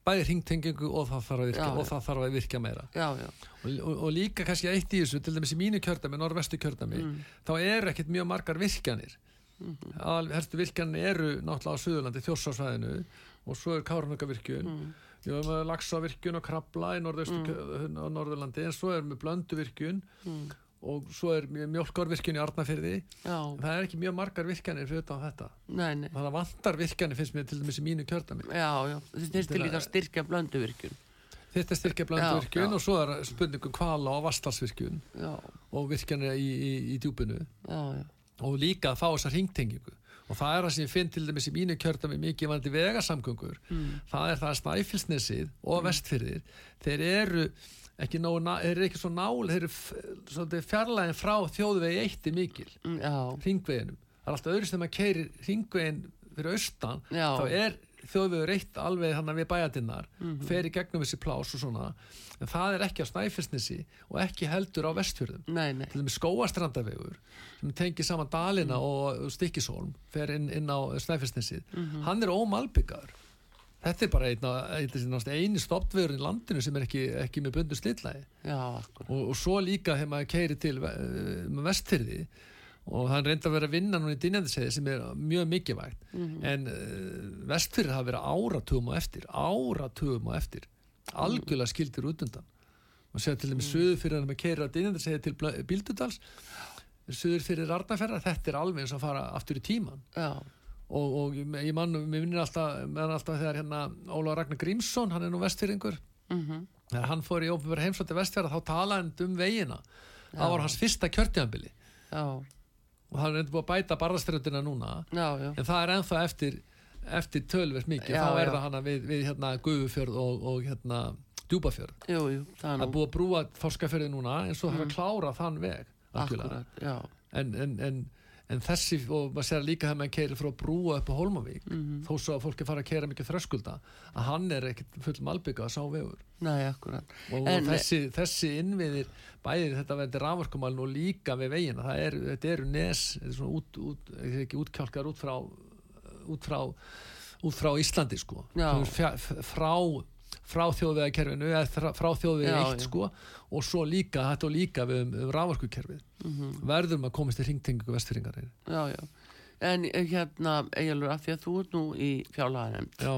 B: Bæði ringtengingu og það þarf að virka,
A: Já,
B: og það þarf að virka meira.
A: já, já.
B: Og, og, og líka kannski eitt í þessu, til dæmis í mínu kjördami, norðvestu kjördami,
A: Mm.
B: þá eru ekkert mjög margar virkjanir. Mm. -hmm. Helstu virkjanir eru náttúrulega á Suðurlandi, Þjórsásvæðinu og svo er Kárnökavirkjun. Mm. Við erum með Laxavirkjun og Krabla í mm. á Norðurlandi, en svo er með Blönduvirkjun
A: Mm.
B: og svo er mjölkárvirkjun í Arnafyrði.
A: já.
B: Það er ekki mjög margar virkjanir fyrir þetta.
A: Nei, nei,
B: Það vantar virkjanir finnst mér til dæmis í mínu kjördami.
A: já, já. Þetta er
B: Til
A: líka
B: að-
A: að styrkja blönduvirkjun.
B: Þetta er styrkja
A: Já,
B: blönduvirkjun
A: já.
B: og svo er spurningum kvala og vastalsvirkjun
A: Já,
B: og virkjanir í, í, í djúpinu
A: já, já.
B: og líka að fá þessa ringtengingu. Og það er það sem ég finn til dæmis í mínu kjördami mikið vandi vegasamgöngur.
A: Mm.
B: Það er það að Snæfilsnesið og vestfyrðir, þeir eru ekki, ná- eru ekki svo nál, þeir eru fjarlægin frá þjóðvegi eitti mikil,
A: Mm,
B: ringveginum. Það er alltaf öðru sem að keiri ringvegin fyrir austan,
A: Já.
B: þá er þjóðvegur eitt alveg hann við bæjadinnar,
A: Mhm.
B: fer í gegnum þessi plás og svona, en það er ekki á Snæfellsnesi og ekki heldur á vestfjörðum. Til dæmis skóastrandavegur sem tengir saman Dalina
A: Mhm.
B: og Stikkisholm, fer inn, inn á Snæfellsnesið,
A: Mhm.
B: hann er ómalbyggaður. Þetta er bara þessi eini stoppvegur í landinu sem er ekki, ekki með bundu
A: akkur.
B: og, og svo líka þegar maður keiri til uh, vestfyrði og það er reynda að vera að vinna núna í dynjandiseiði sem er mjög mikilvægt.
A: Mhm.
B: en uh, vestfyrði hafa verið áratugum á eftir áratugum á eftir algjörlega skildir út undan. Og segja til dæmis söður fyrir að maður keiri að dynjandiseiði til Bíldudals. Söður fyrir Arnarferða þetta er alveg eins og að fara aftur í tíman
A: Já,
B: og, og ég mann, mér minnir alltaf, meðan alltaf þegar hérna Óla Ragnar Grímsson, hann er nú vestfyrringur
A: mhm,
B: þegar hann fór í ópenbæra heimsótti vestfjara þá talaði hann um vegina. Það var hans fyrsta kjörtjambili
A: já,
B: og það er endur búið að bæta barðaströndina núna
A: já, já.
B: en það er ennþá eftir eftir tölvert mikið,
A: Já,
B: þá er það hana við, við hérna Guðufjörð og, og hérna Djúbafjörð,
A: Jú, jú, það er nú.
B: búið að brúa Þorskafjörði núna en svo þarf að klára þann veg.
A: Akkurat,
B: en, en, en, en þessi og maður sér líka þegar maður keirir frá brúa upp á Holmavík
A: Mhm.
B: þó svo að fólki fara að keira mikið þröskulda að hann er ekkit full malbygga að sá vegur
A: Nei, akkurat.
B: og,
A: En-
B: og þessi, þessi innviðir bæðir þetta verður rafvarkumælun og líka við vegina, það er, þetta eru nes þetta er svona út, út, ekki útkjálkar út frá út frá, út frá Íslandi sko
A: Já.
B: Frá frá þjóðvegakerfinu eða frá, þjóðvegi eitt sko og svo líka, þetta og líka við um, um rafvarkukerfið
A: Mhm.
B: verðum að komast í ringtengingu vestfyringar
A: Já, já. En eh, hérna, eiginlega, af því að þú ert nú í fjárlaganemnd,
B: já,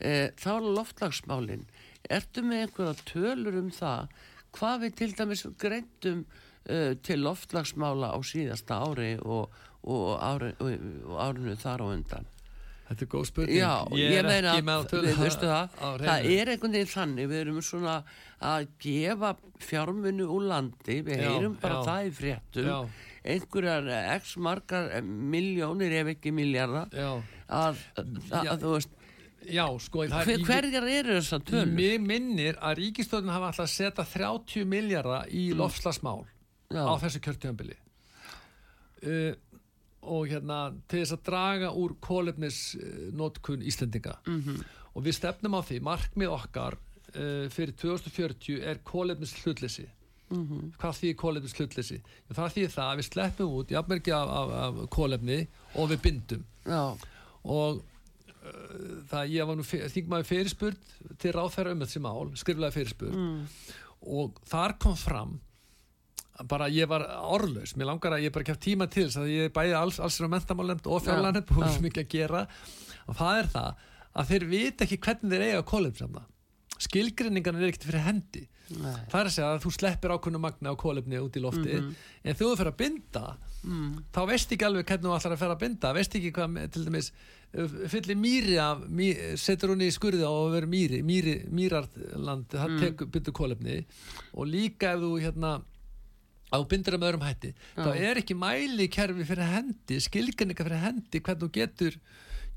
A: e, þá er loftlagsmálin. Ertu með einhverja tölur um það hvað við til dæmis greindum e, til loftlagsmála á síðasta ári og, og, ári, og árinu þar á undan?
B: Þetta er góð spurning
A: Já, ég,
B: er
A: meina,
B: að
A: við veistu það, það er einhvern veginn þannig, við erum svona að gefa fjármunu úr landi, við
B: Já,
A: heyrum bara
B: já.
A: það í fréttum,
B: Já.
A: einhverjar eh, x margar eh, miljónir ef ekki miljardar,
B: já,
A: að, að,
B: Já.
A: að þú veist,
B: já, sko það er
A: hver, hverjar eru þessar tölur?
B: Mér minnir að ríkistöðin hafa alltaf að setja 30 miljardar í
A: Mm.
B: lofslagsmál á þessu kjörtjömbili uh, og hérna til þess að draga úr kólefnisnotkun Íslendinga
A: Mhm.
B: og við stefnum á því, markmið okkar uh, fyrir 2040 er kólefnis hlutleysi
A: Mhm.
B: hvað þýðir kólefnis hlutleysi? Það þýðir það að við sleppum út jafnverki af, af, af kólefni og við bindum
A: Já,
B: og uh, það ég var nú þingmaður fyrirspurð til ráðferða um þessi mál, skriflega fyrirspurð
A: mm,
B: og þar kom fram bara ég var orðlaus, mér langar að ég bara kæft tíma til þess að ég bæði alls, alls er á mentamálend og fjárlæðnend, búið
A: já.
B: svo mikið að gera og það er það að þeir vita ekki hvernig þeir eiga kólefnsamna skilgrinningan er ekkert fyrir hendi
A: Nei.
B: það er að segja að þú sleppir ákveðnu magna á kólefni út í lofti
A: Mhm.
B: en þú fyrir að binda
A: Mm.
B: þá veist ekki alveg hvernig þú ætlar að fara að binda veist ekki hvað, til dæmis uh, fyllir mýri af, mý, setur hún í skurði að vera mýri, mýri mýrarland, það
A: Mm.
B: tekur bindur kólefni og líka ef þú hérna á bindur með öðrum hætti þá er ekki mæli kerfi fyrir hendi skilgrinninga fyrir hendi hvernig þú getur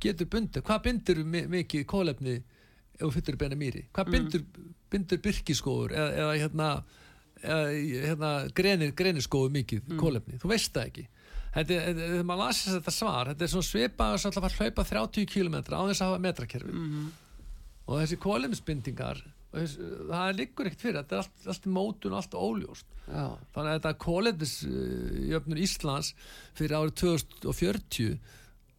B: getur bundur, hvað bindur mikið kólefni ef þú fyllir beina mýri? Hvað bindur, bindur byrkiskóður eða, eða hérna, hérna grenir, greniskóður mikið kólefni, þú veist það ekki. Þegar maður lasir þetta svar þetta er svona svipað að það var að hlaupa 30 km á þess að hafa metrakerfi.
A: Mhm.
B: og þessi kólefnisbindingar það liggur ekkert fyrir, þetta er allt, allt mótun allt óljóst.
A: Já.
B: þannig að þetta kólefnisjöfnur Íslands fyrir árið 2040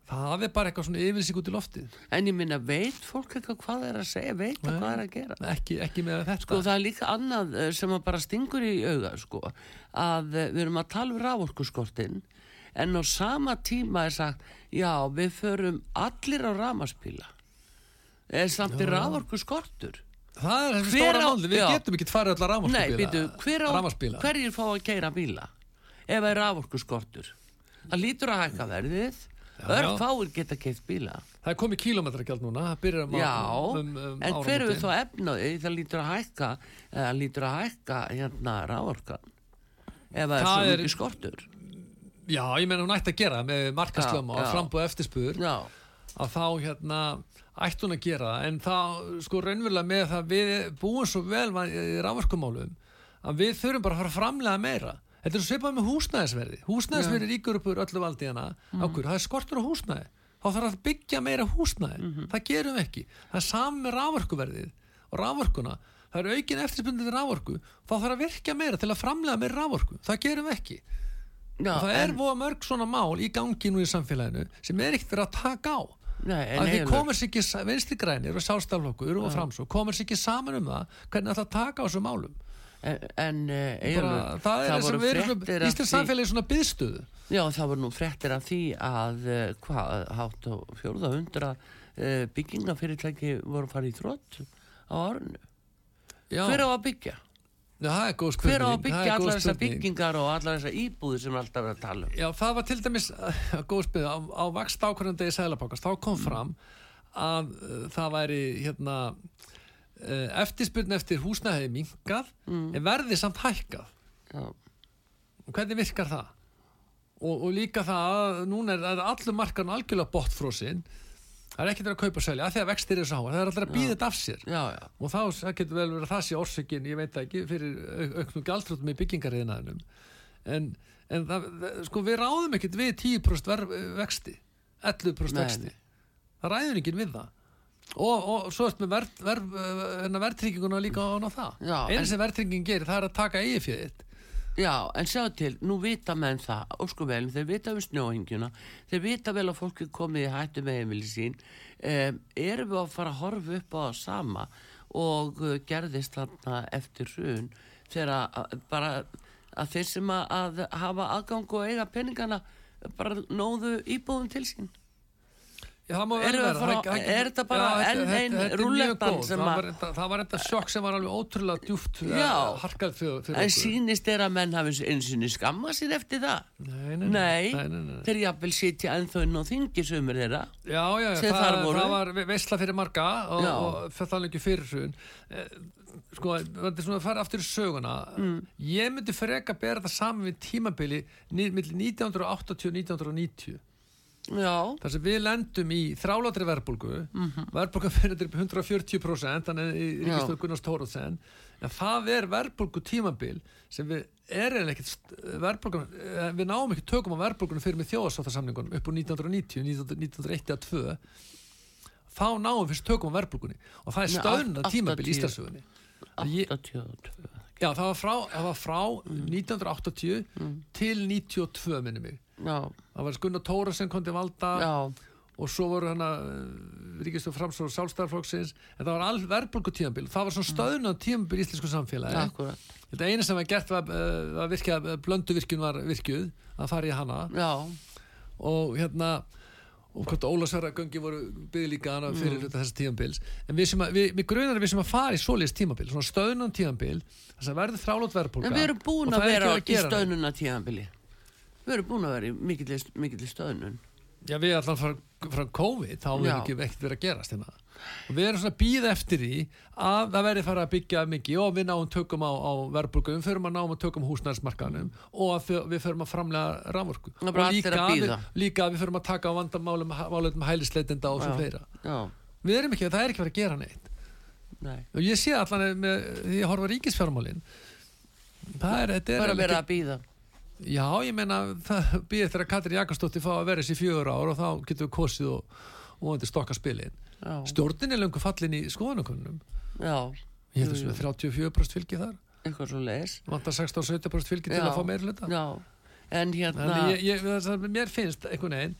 B: það er bara eitthvað svona yfirsík út í loftið.
A: En ég minna, veit fólk eitthvað hvað það er að segja, veit það hvað það er að gera?
B: ekki, ekki með þetta.
A: Sko það er líka annað eh, sem að bara stingur í auga sko, að eh, við erum að tala um raforkuskortin en á sama tíma er sagt já við förum allir á ramaspíla er samt í raforkuskortur
B: það er þessi
A: Hver
B: stóra
A: á-
B: máli, við
A: já.
B: getum ekki farið allar
A: Nei, býtu, hver á,
B: rámaspíla
A: hverjir fá að keira bíla? Ef það er raforkuskortur. Það lítur að hækka verðið. Örf
B: já.
A: fáir geta keitt bíla.
B: Það er komið kílómetragjald núna það byrjar um,
A: Já,
B: um, um
A: en hver er
B: áramótin.
A: þá efnaði? Það lítur að hækka eða lítur að hækka hérna rávorkan ef það er
B: Það
A: svo
B: er-
A: mikið skortur.
B: Já, ég meina hún ætti að gera með markaslöma
A: Já,
B: og
A: já.
B: frambúð eftirspur
A: já,
B: að þá hérna ætti hún að gera það. En þá sko raunverulega með það við búum svo vel í rávorkumálum að við þurfum bara að fara framlega meira. Þetta er svo svipað með húsnæðisverði. Húsnæðisverði ríkur upp úr öllu valdi hana
A: Mhm.
B: ákveður, það er skortur á húsnæði. Þá þarf að byggja meira húsnæði.
A: Mhm.
B: það gerum ekki, það er saman með rávorkuverðið og rávorkuna það er aukin eftirspundið rávorku þá þarf að virka meira til að framlega meira rávorku það gerum ekki.
A: Já
B: það er
A: en,
B: mörg svona mál í gangi nú í samfélaginu sem er ekkert að taka á
A: nei,
B: að þið komur sér ekki vinstri grænir og sástaflokkur og framsó komur sér ekki saman um það hvernig það taka á þessum málum.
A: En, en
B: Bara,
A: Eyjólfur,
B: það er og
A: voru
B: við erum Íslands samfélagi er svona byðstöðu
A: já, það voru nú fréttir af því að uh, hvað, hátt á fjórða hundra uh, byggingafyrirtæki voru að fara í þrótt á
B: já,
A: hver á að byggja?
B: Já, er
A: hver á að byggja
B: er
A: allar þessar byggingar og allar þessar íbúðir sem er alltaf verið að tala um?
B: Já, það var til dæmis góð spurning á, á vakst ákvörðandi í Sæðlapákast þá kom fram að uh, það væri hérna uh, eftirspurn eftir húsnæði minkað en verði samt hækkað.
A: Já,
B: hvernig virkar það? Og, og líka það að núna er, er allur markarn algjörlega botfrósin það er ekkert að kaupa og selja af því að vextir er háar, það er alltaf að býða þetta af sér.
A: Já, já,
B: og þá það getur vel verið að það sé orsökin ég veit ekki, fyrir auk- auknum gjaldrútum í byggingariðinaðinum en, en það, sko við ráðum ekkert við 10% ver, vexti 11%
A: Nei,
B: vexti. það ræður ekki við það. Og, og svo ertu með ver, ver, ver, verðtrygginguna líka á það.
A: En-
B: sem verðtrygging gerir það er að taka eigið fyrir þitt
A: Já, en sjá til, nú vita menn það, ósku vel, þeir vita um snjóhingjuna, þeir vita vel að fólki komið í hættu með heimili sín, um, erum við að fara að horfa upp á það sama og uh, gerðist þarna eftir hrun þegar bara að þeir sem að hafa aðgang og eiga peningana bara nóðu íbúðum til sín. Er þetta bara enn
B: þetta-
A: ein
B: þetta er mjög
A: rúllettan
B: góð.
A: sem
B: Það
A: að-
B: Það var þetta sjokk sem var alveg ótrúlega djúft
A: Já.
B: harkað fyrir,
A: En sýnist þeir að menn hafi eins og skamma sér eftir það?
B: Nei, nei,
A: Nei,
B: nei, nei, nei.
A: þeir jafnvel sitja ennþá inn á þingi sumir þeirra.
B: Það, það var veistla fyrir marga og, það er ekki fyrir Eh, sko, þetta er svona að fara aftur í söguna
A: Mm.
B: ég myndi freka að bera þetta saman við tímabili ní- milli 1980 og 1990
A: Já,
B: þar sem við lendum í þrálátri verðbólgu mm -hmm. verðbólga fyrir upp í 140% þannig í
A: Já.
B: Ríkistóð Gunnars Tóruðsen en það er verðbólgu tímabil sem við er ekkert verðbólgan, eh, við náum ekki tökum á verðbólgunum fyrir með þjóðasáttasamningunum upp úr 1990, 1901 eða 2 þá náum við fyrst tökum á verðbólgunni og það er stöðnað tímabil í
A: 80.
B: Íslandsögunni Ég-
A: 82
B: Já, það var frá, það var frá 1980 til 92 minni mig
A: Já,
B: það var Gunnar Tóruðsen kom til valda
A: já,
B: og svo voru hana Ríkistöð Framsóð Sálstæðarflokksins en það var all verðbólgu tímabil það var svona stöðnað tímabil í íslensku samfélagi. Þetta eina sem var gert var uh, að virkja, blöndu virkjun var virkjuð að fara í hana. Og hérna og hvort Ólasverðagöngi voru byggði líka hana fyrir mm. þess tímanbils en við sem að, við, við grunar að við sem að fara í svoleiðis tímanbil, svona stöðnum tímanbil þess að verði þrálót verðbólka
A: En við erum búin
B: og
A: að
B: er
A: vera í
B: að
A: stöðnuna tíðanbili. Við erum búin að vera í mikill, stöðnun.
B: Já, við allan frá, frá COVID þá verður ekki ekkert verið að gerast hérna. og við erum svona að býða eftir því að það verði fara að byggja mikið og við náum tökum á, á verðbólgum, förum að náum að tökum húsnæðismarkanum og að við förum að framlega
A: er bara
B: og líka,
A: að
B: við, líka að við förum að taka á vandamálum málum hælisleitenda og svo
A: Já.
B: fleira
A: Já,
B: við erum ekki, það er ekki verið að gera neitt
A: nei.
B: og ég sé allan með, því ég horfa ríkisfjármálin það er, þetta er
A: Bara
B: alveg
A: vera að býða.
B: Já, ég meina, það býðir þegar Katrin Jakobsdóttir fá að vera þessi fjögur ár og þá getum við kosið og, og stokka spilin. Stjórnin er löngu fallin í skoðanakönnum.
A: já.
B: Ég held
A: Jú,
B: að
A: jú.
B: það er 34% fylgi þar.
A: Eitthvað svo leis.
B: Vantar 16-17% fylgi til að fá meira hluta.
A: Já, en hérna...
B: Þannig ég, ég, það, mér finnst einhvern veginn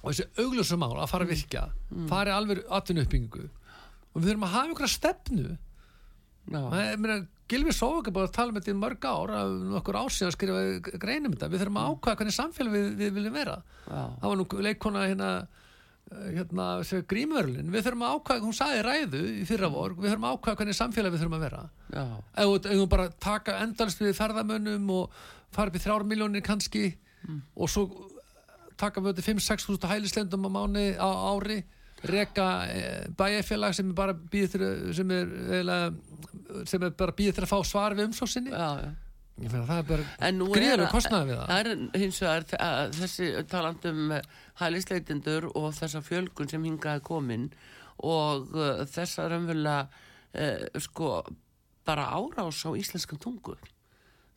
B: og þessi augljósum mál að fara að virka
A: Mm.
B: fari alveg atvinnu uppbyggingu og við þurfum að hafa einhverja stefnu
A: Já,
B: Það er, meina, Gilvi Sóvik er bara að tala með þetta í mörg ár af nokkur ár síðan að skrifa greinum þetta. Við þurfum að ákvæða hvernig samfélag við, við viljum vera.
A: Já,
B: það var nú leikona hérna eh, hérna, grímverlin, við þurfum að ákvæða hún sagði í ræðu í fyrra vor við þurfum að ákvæða hvernig samfélag við þurfum að vera. Ef við bara taka endalist við ferðamönnum og fara upp í þrjár miljónir kannski og svo taka við þetta 5-6 húst hælislendum á mánu á ári reka e, bæjarfélag sem er bara býð sem er sem er bara býð til að fá svar við umsóksinni ég finna það er bara gríðarlega
A: er
B: kostnaði við það.
A: það er hins vegar að þessi talandum hælisleitendur og þessa fjölgun sem hingaði komin og uh, þessa raunverulega uh, sko bara árás á íslenskan tungu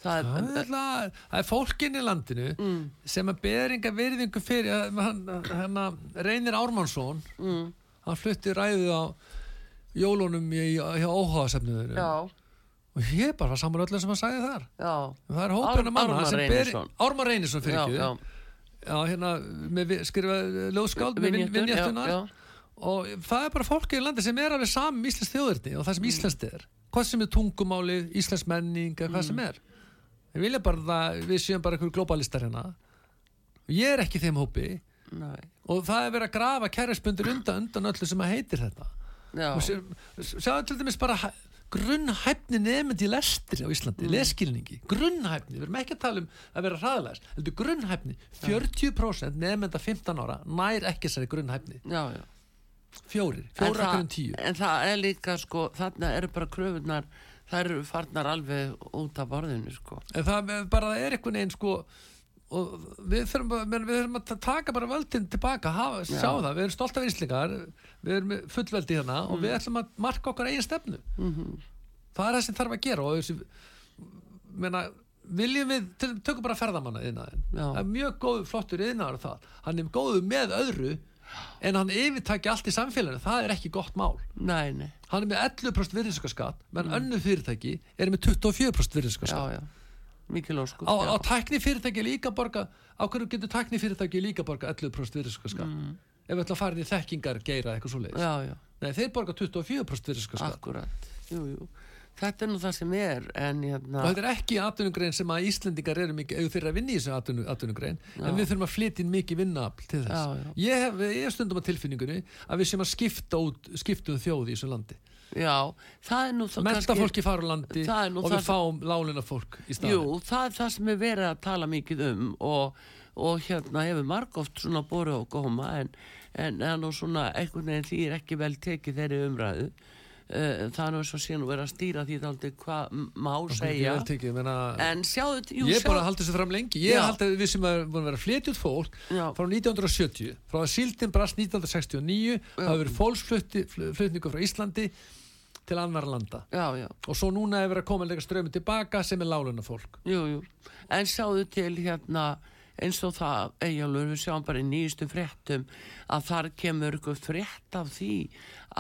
A: það er,
B: Það er, það, það er fólkin í landinu
A: mm,
B: sem að beringa virðingu fyrir hann reynir Ármannsson
A: mm,
B: hann flutti ræðið á jólunum í, hjá óháðasefniður og ég bara var saman öllum sem hann sagði þar.
A: Já.
B: Það er af manna
A: Ármann Reynisson.
B: fyrir ekki
A: já,
B: já, hérna, með skrifa ljóðskáld með
A: Vinjettur,
B: vinnjættunar og það er bara fólkið í landi sem er alveg saman um Íslands þjóðurni og það sem Íslands er. Hvað sem er tungumálið, Íslands menning eða hvað sem er við vilja bara það, við séum bara einhverju globalistar hérna. Ég er ekki þeim hópi.
A: Nei,
B: og það er verið að grafa kærleiksbundur undan, undan öllu sem að heitir þetta.
A: Já,
B: og sjáðu til dæmis bara hæ- grunnhæfni nefndi í lestri á Íslandi, leskilningi, grunnhæfni við erum ekki að tala um að vera hraðlæst heldur grunnhæfni, 40% nefnda 15 ára nær ekki þessari grunnhæfni.
A: Já, já.
B: fjórir, fjóra hverjum tíu.
A: En það er líka sko, þarna eru bara kröfunar þær eru farnar alveg út af borðinu sko.
B: En það er bara það er einhvern veginn sko og við þurfum, við þurfum að ta- taka bara völdin tilbaka, hafa,
A: Já.
B: sjá það. Við erum stolt af íslingar, við erum fullveldi hérna og við ætlum að marka okkar eigin stefnu.
A: Mm
B: það er það sem þarf að gera og þessi, menna, viljum við tökum bara ferðamanna yðnaðin það er mjög góð, flottur yðnaður það hann er góðu með öðru en hann yfirtaki allt í samfélaginu það er ekki gott mál.
A: Nei, nei,
B: hann er með 11% virðiskaskatt menn önnur fyrirtæki er með 24% virðiskaskatt
A: já, já. Mikil óskup
B: á, á tækni fyrirtæki líka borga á hverju getur tækni fyrirtæki líka borga 11% virðiskaskatt
A: Mm.
B: ef við ætlum að fara inn í þekkingar geira eitthvað svo leiðis þeir borga 24% virðiskaskatt
A: akkurat. Jú, jú Þetta er nú það sem er En hérna
B: og þetta er ekki atvinnugrein sem að Íslendingar eru mikið, eru að vinna í þessu atvinnugrein en við þurfum að flytja inn mikið vinnaafl til þess.
A: Já, já.
B: Ég, hef, ég hef stundum á tilfinningunni að við sem að skipta út skiptum þjóð í þessu landi.
A: Já, það er nú það
B: menta fólki fara á landi
A: Það er
B: og
A: það
B: við fáum lálina fólk í staðin
A: Jú, það er það sem er verið að tala mikið um og, og hérna hefur margóft svona borið og góma en, en, en svona einhvern veginn því er ekki vel tekið þeirri umræðu uh, það er nú svo síðan að vera að stýra því þáldi hvað má segja.
B: tekið, ég, meina,
A: en sjáðu, jú,
B: ég er bara að halda þessu fram lengi. Ég að við sem er búin að vera út fólk
A: Já.
B: frá 1970 frá að síldin brast 1969 það hefur verið fólksflutningu frá Íslandi til annar landa.
A: Já, já,
B: og svo núna hefur verið að koma leika strömi tilbaka sem er láluna fólk
A: jú, jú. En sjáðu til hérna eins og það, eigjálfur, við sjáum bara í nýjustu fréttum að þar kemur ykkur frétt af því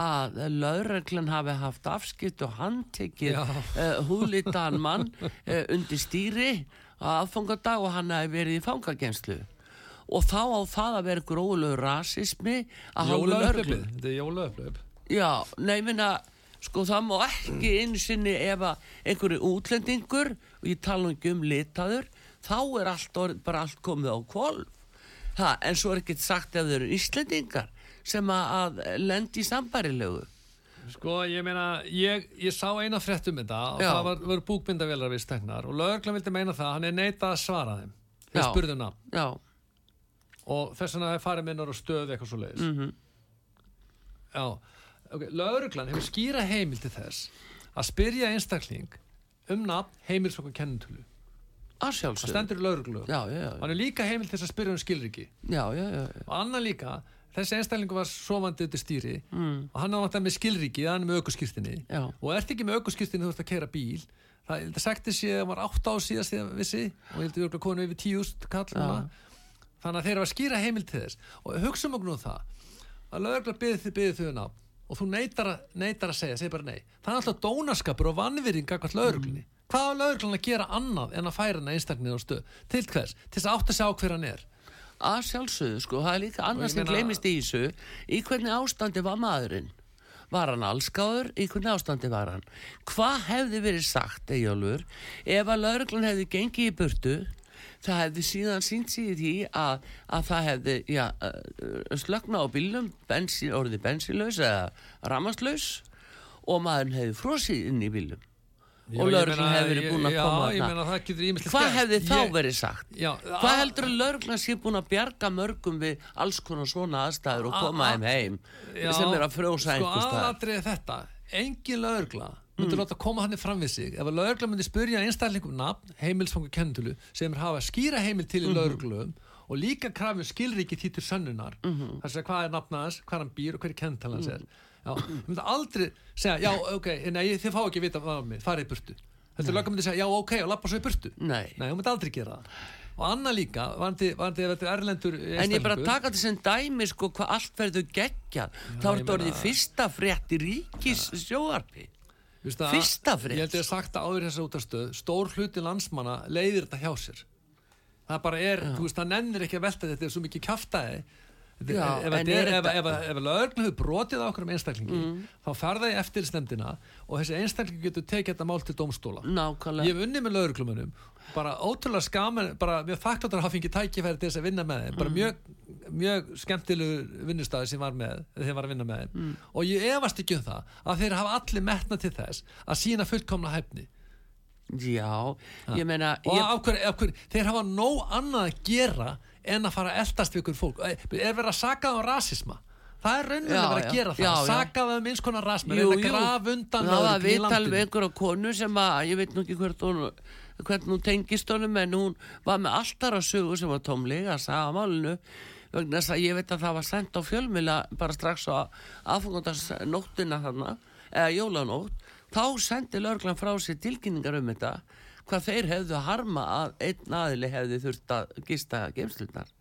A: að lögreglan hafi haft afskipt og handtekið uh, húlítan mann uh, undir stýri á aðfangadag og hann hafi verið í fangagenslu og þá á það að vera gróðlegu rasismi að
B: Jólaöflöflið,
A: lögreglu.
B: þetta er jólaöflöf
A: Já, minna, sko það má ekki einu sinni ef að einhverju útlendingur, og ég tala um litaður, þá er allt orð, bara allt komið á kvolf. það, en svo er ekkert sagt ef þau eru Íslendingar sem að, að lendi í sambarilegu
B: Sko, ég meina, ég, ég sá eina frétt um þetta og
A: Já.
B: það var, var búkmyndavélar við steknar og lögreglan vildi meina það, hann er neitað að svara þeim. Þeir
A: Já.
B: spurðu nafn.
A: Já,
B: og þess vegna er farið minnar og stöðu eitthvað svo leiðis
A: mhm.
B: Já, ok, lögreglan hefur skýra heimil til þess að spyrja einstakling um nafn heimilsokk og kennintölu
A: að
B: það
A: sjálfsög
B: stendur í lögreglu.
A: Já, já, já,
B: hann er líka heimil til þess að spyrja um skilriki
A: já, já, já, já.
B: og annar líka, þessi einstaklingu var sofandi undir stýri
A: Mm.
B: og hann á náttúrulega með skilriki, hann er með aukuskýrstinni
A: Já.
B: og ert ekki með aukuskýrstinni þú ert að keira bíl. Það, ég held að sagti sé að hann var 8 á síðast þegar vissi og ég held að við konu yfir 10.000 kall þannig að þeir eru að skýra heimil til þess. Og hugsaum okkur nú um það að lögregla byggði þau um nafn og þú neytar að, neytar að segja, segir bara nei. Það er alltaf dónaskapur og vannvirðing akkvæmt lögreglunni hvað á lögreglan að gera annað en að færa hennar einstaklinni á stöð til hvers, til þess að átt að sjá hver hann er?
A: Að sjálfsögðu sko, það er líka annars sem gleymist í þessu. Í hvernig ástandi var maðurinn? Var hann allskáður, í hvernig ástandi var hann? Hvað hefði verið sagt Eyjólfur, ef að lauruglan hefði gengið í burtu? Það hefði síðan sínt í því að, að það hefði já, uh, slögna á bílum bensin, orðið bensinlaus eða ramaslaus og maðurinn hefði frosið inn í bílum og lauruglan hefði verið búin að
B: já,
A: koma þarna.
B: meina það
A: Hvað hefði þá
B: Ég-
A: verið sagt?
B: Já,
A: Hvað heldur að lauruglan sé búin að bjarga mörgum við alls konar svona aðstæður og koma þeim heim
B: Já,
A: sem er að frjósa
B: sko,
A: einhvers staðar?
B: aðalatriðið er þetta engin lögregla myndi láta koma hann fram við sig ef að lögregla myndi spyrja einstaklingum nafn, heimilsfangu kenntulu sem er hafa skýra heimil til í mm lögreglum og líka krafum skilríki því til sönnunar mm -hmm. þess að hvað er nafna hans, hvað hann býr og hver er kenntala hans er já, ég myndi aldrei segja, já, ok, nei, þið fá ekki að vita hvað er mig, farið í burtu. Þetta er lögregla myndi segja, já, ok, og lappa svo í burtu.
A: Nei.
B: nei, hún myndi aldrei gera það. Og annað líka, varandi, varandi er erlendur
A: En ég bara taka þetta sem dæmi sko hvað allt verður geggjað. Þá er
B: ég
A: þetta orðið fyrsta frétt í ríkis sjóarpi
B: Veistu það,
A: Fyrsta frétt.
B: Ég held ég að sagt að áður þessa útastöð Stór hluti landsmanna leiðir þetta hjá sér. Það bara er, þú veist, það nennir ekki að velta þetta er svo mikið kjaftaði
A: Já,
B: ef, lögreglu hefur brotið á okkur um einstaklingi þá ferða í eftirlitsnefndina og þessi einstaklingi getur tekið þetta mál til dómstóla.
A: Nákvæmlega.
B: Ég hef unnið með lögreglumönnum bara ótrúlega skaman, bara mjög þakkláttur að hafa fengið tækifæri til þess að vinna með þeim bara mjög, mjög skemmtilegu vinnustæði sem var með, þeim var að vinna með þeim. Og ég efast ekki um það að þeir hafa allir metna til þess að sína fullkomna hæfni.
A: Já, ég meina
B: og
A: ég,
B: af hverju, af hverju, þeir hafa nóg annað að gera en að fara að eldast við ykkur fólk. Er verið að saka það um rasisma? Það er
A: Já,
B: verið að gera það.
A: Já,
B: það um eins konar rasisma
A: Jú,
B: reyna að
A: jú.
B: graf undan
A: það
B: í
A: viðtal við
B: landinu.
A: einhverja konu sem að ég veit nú ekki hvert hún hvernig hún tengist honum en hún var með alltara sögu sem var tómlega að sagða málinu vegna þess að ég veit að það var sendt á fjölmila bara strax á aðfangandars nóttina þarna eða jólanótt. Þá sendi lögreglan frá sér tilkynningar um þetta hvað þeir hefðu að harma að einn aðili hefði þurft að gista geimslunar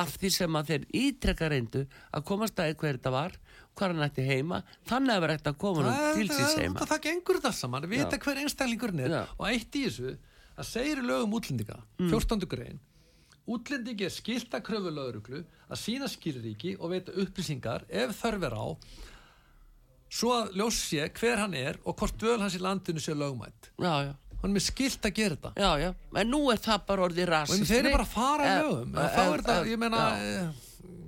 A: af því sem að þeir ítrekka reyndu að komast að hver þetta var hvað hann ætti heima þannig að vera eftir að koma
B: Það-
A: til síns
B: það-
A: heima
B: það, það gengur það saman, vita
A: Já.
B: hver einstaklingurinn er
A: Já.
B: og eitt í þessu að segir lögum útlendinga 14. grein útlendingi er skilt að kröfu lögreglu að sína skilríki og veita upplýsingar ef þörf er á svo að ljós sé hver hann er og hvort dvöl hans í landinu sé lögmætt
A: já, já,
B: hann er skilt að gera þetta.
A: Já, já, en nú er það bara orðið
B: og
A: rasismi
B: meina, þeir eru bara að fara
A: Eh,
B: að lögum.
A: Eh,
B: þá er
A: eh,
B: þetta,
A: eh,
B: ég meina eh,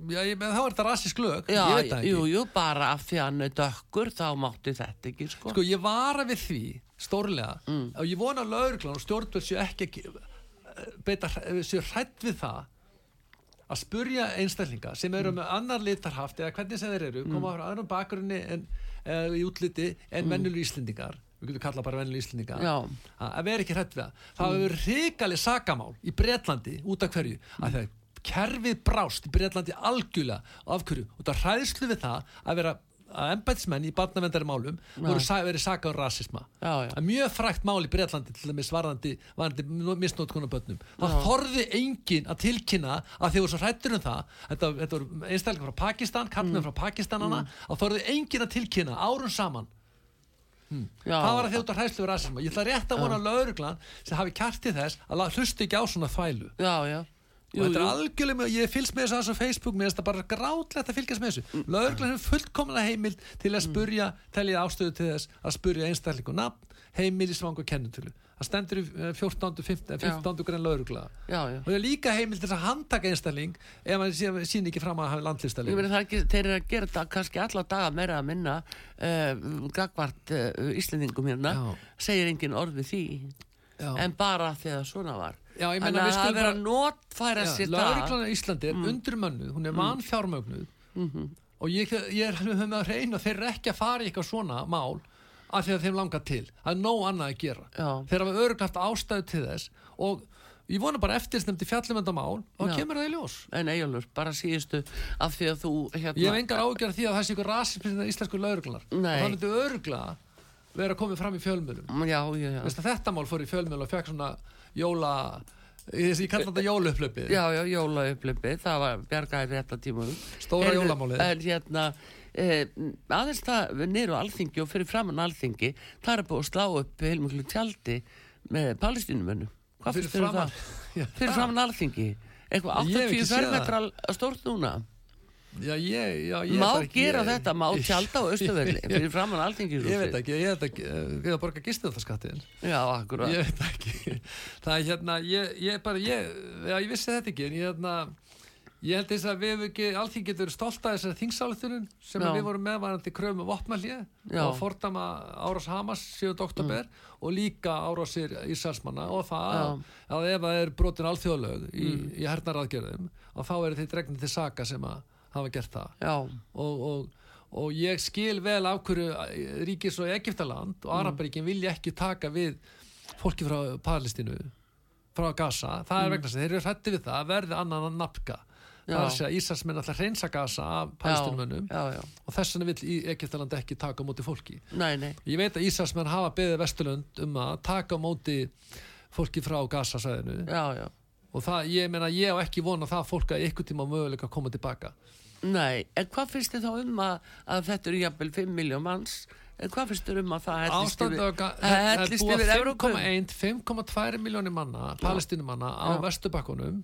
B: þá er þetta rassisk lög. Ekki.
A: jú, jú, bara af því að hann er dökkur þá mátti þetta ekki, sko.
B: Sko ég vara við því stórlega
A: Mm.
B: og ég vona að lauruglan og stjórnvöld séu ekki ge- beita, séu hrætt við það að spurja einstaklinga sem
A: Mm.
B: eru með annar litarhaft eða hvernig sem þeir eru, koma frá öðrum bakgrunni en, eða í útliti en mm. Íslendingar við getum kallað bara vennilu Íslendinga. Að vera ekki hrætt við það það hefur hrikaleg sakamál í Bretlandi út af hverju?
A: Mm.
B: að það kerfið brást í Bretlandi algjörlega. Af hverju? Og það hræðslu við það að vera að embætismenn í barnavendari málum voru sa verið sakað um rasisma.
A: Já, já.
B: Er mjög frækt mál í Bretlandi til dæmis varðandi, varðandi misnótkunar börnum. Það þorði enginn að tilkynna að þeir voru svo hrættur um það. Þetta, þetta voru einstaklega frá Pakistan kallmenn frá Pakistanana. Að þorði enginn að tilkynna árun saman
A: já,
B: það var að þjóta hræðslu við rasisma? Ég ætla rétt að vona lauruglan sem hafi kjartið þess að hlusta ekki á svona þvælu.
A: Já, já.
B: og þetta er algjörlega, með- ég fylgst með þessu á Facebook mér finnst það bara grátlegt að fylgjast með þessu.
A: Mm.
B: lögreglan hefur fullkomlega heimild til að spurja, telja ástöðu til þess að spurja einstakling og nafn, heimili svang og kennutölu það stendur í eh, 14. 15. 15. grein lögregla
A: Já, já.
B: og það er líka heimild til að handtaka einstakling ef sé- sýni ekki fram að hafa
A: Ég
B: landlistalið
A: meina það er ekki, þeir eru að gera þetta kannski alla daga meira að minna uh, gagvart uh, Íslendingum hérna
B: Já.
A: segir engin orð við því
B: Já.
A: en bara þegar svona var
B: Já, ég meina, við
A: það
B: skulum
A: er
B: bara-
A: að notfæra sér það
B: Lögreglan í Íslandi er mm. undurmönnuð, hún er vanfjármögnuð
A: Mhm.
B: og ég, ég er með að reyna þeir ekki að fara í eitthvað svona mál af því að þeim langar til, það er nóg annað að gera.
A: Já.
B: þeir hafa öruglega haft ástæðu til þess og ég vona bara eftirsnefndi fjallumendamál og
A: Já.
B: kemur það í ljós.
A: En Eyjólfur, bara síðustu af því að þú hérna
B: ég hef engar ágjör því að það sé ykkur rasismin íslensku lögreglunar og það myndi öruglega vera komið fram í fjölmjölum að þetta mál fór í fjölmjöl og fekk svona jóla ég, ég kalla þetta jólaupplöpið.
A: Já, já, jólaupplöpi, það var bjargaði rétta tímunum
B: Stóra
A: Heyrðu,
B: jólamálið.
A: En hérna, eh, aðeins það á alþingi og fyrir framann alþingi það er búið að slá upp heilmiklu tjaldi með palestínumönnum Hvað
B: Fyrir
A: um
B: framan-
A: það?
B: Já.
A: Fyrir framann alþingi? Eitthvað
B: Ég hef
A: 80
B: ekki séð það.
A: fermetrar stórt núna?
B: Já, ég, já, ég
A: Má
B: ekki-
A: gera
B: ég-
A: þetta, má tjálta á Östuvelli fyrir framann alþingi
B: Ég veit ekki, ég veit ekki, eh, við að borga gistum það skattin
A: Já, akkurat.
B: Ég veit ekki. Það er hérna, ég, ég bara, ég vissi þetta ekki En ég hérna, ég held þess að við ekki Allþing getur stolt af þessari þingsáluþurinn Sem við vorum meðvarandi kröfum vopnallið
A: Já.
B: Og fordama árás Hamas 7. oktober Og líka árásir Ísælsmanna Og það að, að ef það er brotin alþjóðlög Í, í hernaraðgerðum Og þá eru þeir dregnir til saka sem að hafa gert það. Og, og, og ég skil vel af hverju ríkis og Egiptaland
A: Mm.
B: og Araparíkin vilja ekki taka við fólki frá Palestínu frá Gaza, það er vegna þess að þeir eru hrætti við það að verði annan að napka Íslandsmenn alltaf hreinsa Gaza af
A: já.
B: Og þess vegna vill í- Egyptaland ekki taka á móti fólki.
A: Nei, nei,
B: ég veit að Íslandsmenn hafa beðið Vesturlund um að taka á móti fólki frá Gaza sæðinu
A: já, já.
B: Og það, ég meina ég á ekki vona það fólk að ykkur tíma möguleika koma tilbaka.
A: Nei, en hvað finnst þið þá um að, að þetta eru jafnvel 5 miljón manns? En hvað finnst þið um að það hellist yfir,
B: á ga-
A: það
B: það er
A: hellist
B: búið
A: yfir Evrópu?
B: 5,1 5,2 miljónir manna, palestínumanna á. Vesturbakkunum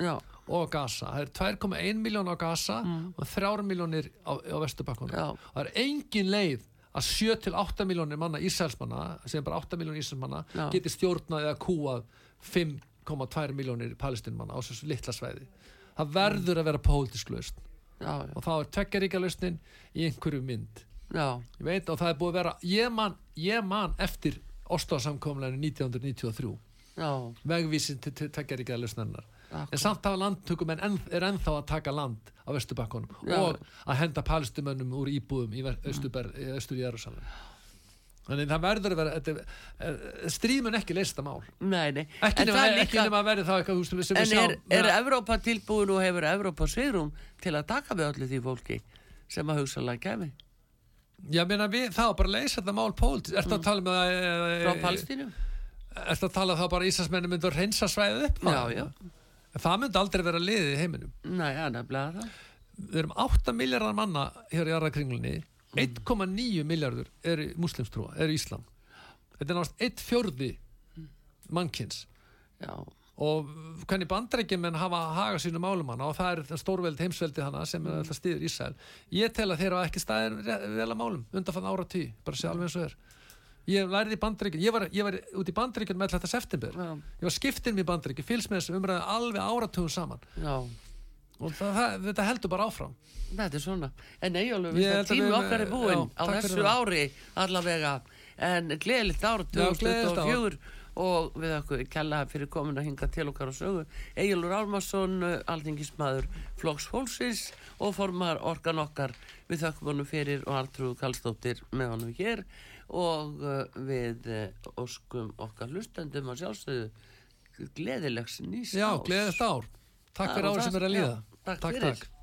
B: og Gaza. Það er 2,1 miljón á Gaza og 3 miljónir á, á Vesturbakkunum.
A: Mm. Já.
B: Það er engin leið að 7-8 miljónir manna Ísælsmanna, sem bara 8 miljónir Ísælsmanna, geti stjórnað eða kúað 5,2 miljónir palestínumanna á þessu litla svæði. Það verður að vera pólitísk lausn og þá er tveggjaríka lausnin í einhverju mynd ég veit og það er búið að vera ég man, ég man eftir Oslo-samkomleginu 1993
A: já,
B: vegvísin til tveggjaríkja lausnennar
A: Akkurat.
B: En samt hafa landtökum en er ennþá að taka land á Vesturbakkonum
A: Já.
B: og að henda palestumönnum úr íbúðum í Östur Jérúsalem þannig það verður að vera þetta, er- stríð mun ekki leysa þetta mál
A: nei, nei
B: ekki nema,
A: það
B: að verði það eitthvað sem við
A: En er,
B: sjáum
A: er Evrópa tilbúin og hefur Evrópa svigrum til að taka við öllu því fólki sem að hugsalega kemi
B: Já, meina við, það var bara að leysa þetta mál pólitískt. Ertu að tala með það...
A: Mm. frá Palestínu?
B: Ertu að tala þá bara Íslandsmenni myndu að reynsa svæðið upp?
A: Já, já,
B: Það myndi aldrei vera liðið í heiminum.
A: nei, er nefnilega það
B: Við erum 8 miljardar manna hér í jarðakringlunni.
A: Mm.
B: 1,9 miljardur er muslimstrúa, er Íslam. Þetta er náttúrulega 1 fjörði mannkins.
A: Já,
B: Og hvernig bandrækjumenn hafa haga sínum málum hana og það er stórveld heimsveldi hana sem er alltaf stiður Ísæl. Ég tel að þeir hafa ekki staðir vel að málum undanfann ára tí, bara sé alveg eins og er. Ég lærði í bandrækjun, ég var, ég var út í bandrækjun með þetta september.
A: já,
B: Ég var skiptinn mér bandrækjun, fylgst með þessu umræðu alveg áratugum saman.
A: já
B: Og það, það, þetta heldur bara áfram.
A: Þetta er svona. En
B: að
A: tími okkar er búinn
B: já,
A: á þessu ári allavega. En gleðilegt ár
B: Já, gleðilegt ár.
A: 2024 og við okkur kella fyrir komin að hinga til okkar á sögu. Eyjólfur Ármarsson, alþingismadur Flóks Fólksins og formar orkan okkar. Við þakkum honum fyrir og Artrúð Kallstóttir með honum hér og uh, við uh, óskum okkar hlustendum að sjálfsögðu gleðilegs nýs
B: Já,
A: árs.
B: gleðist ár. Takk fyrir árið sem er að líða.
A: Já, takk
B: takk.
A: fyrir.
B: takk.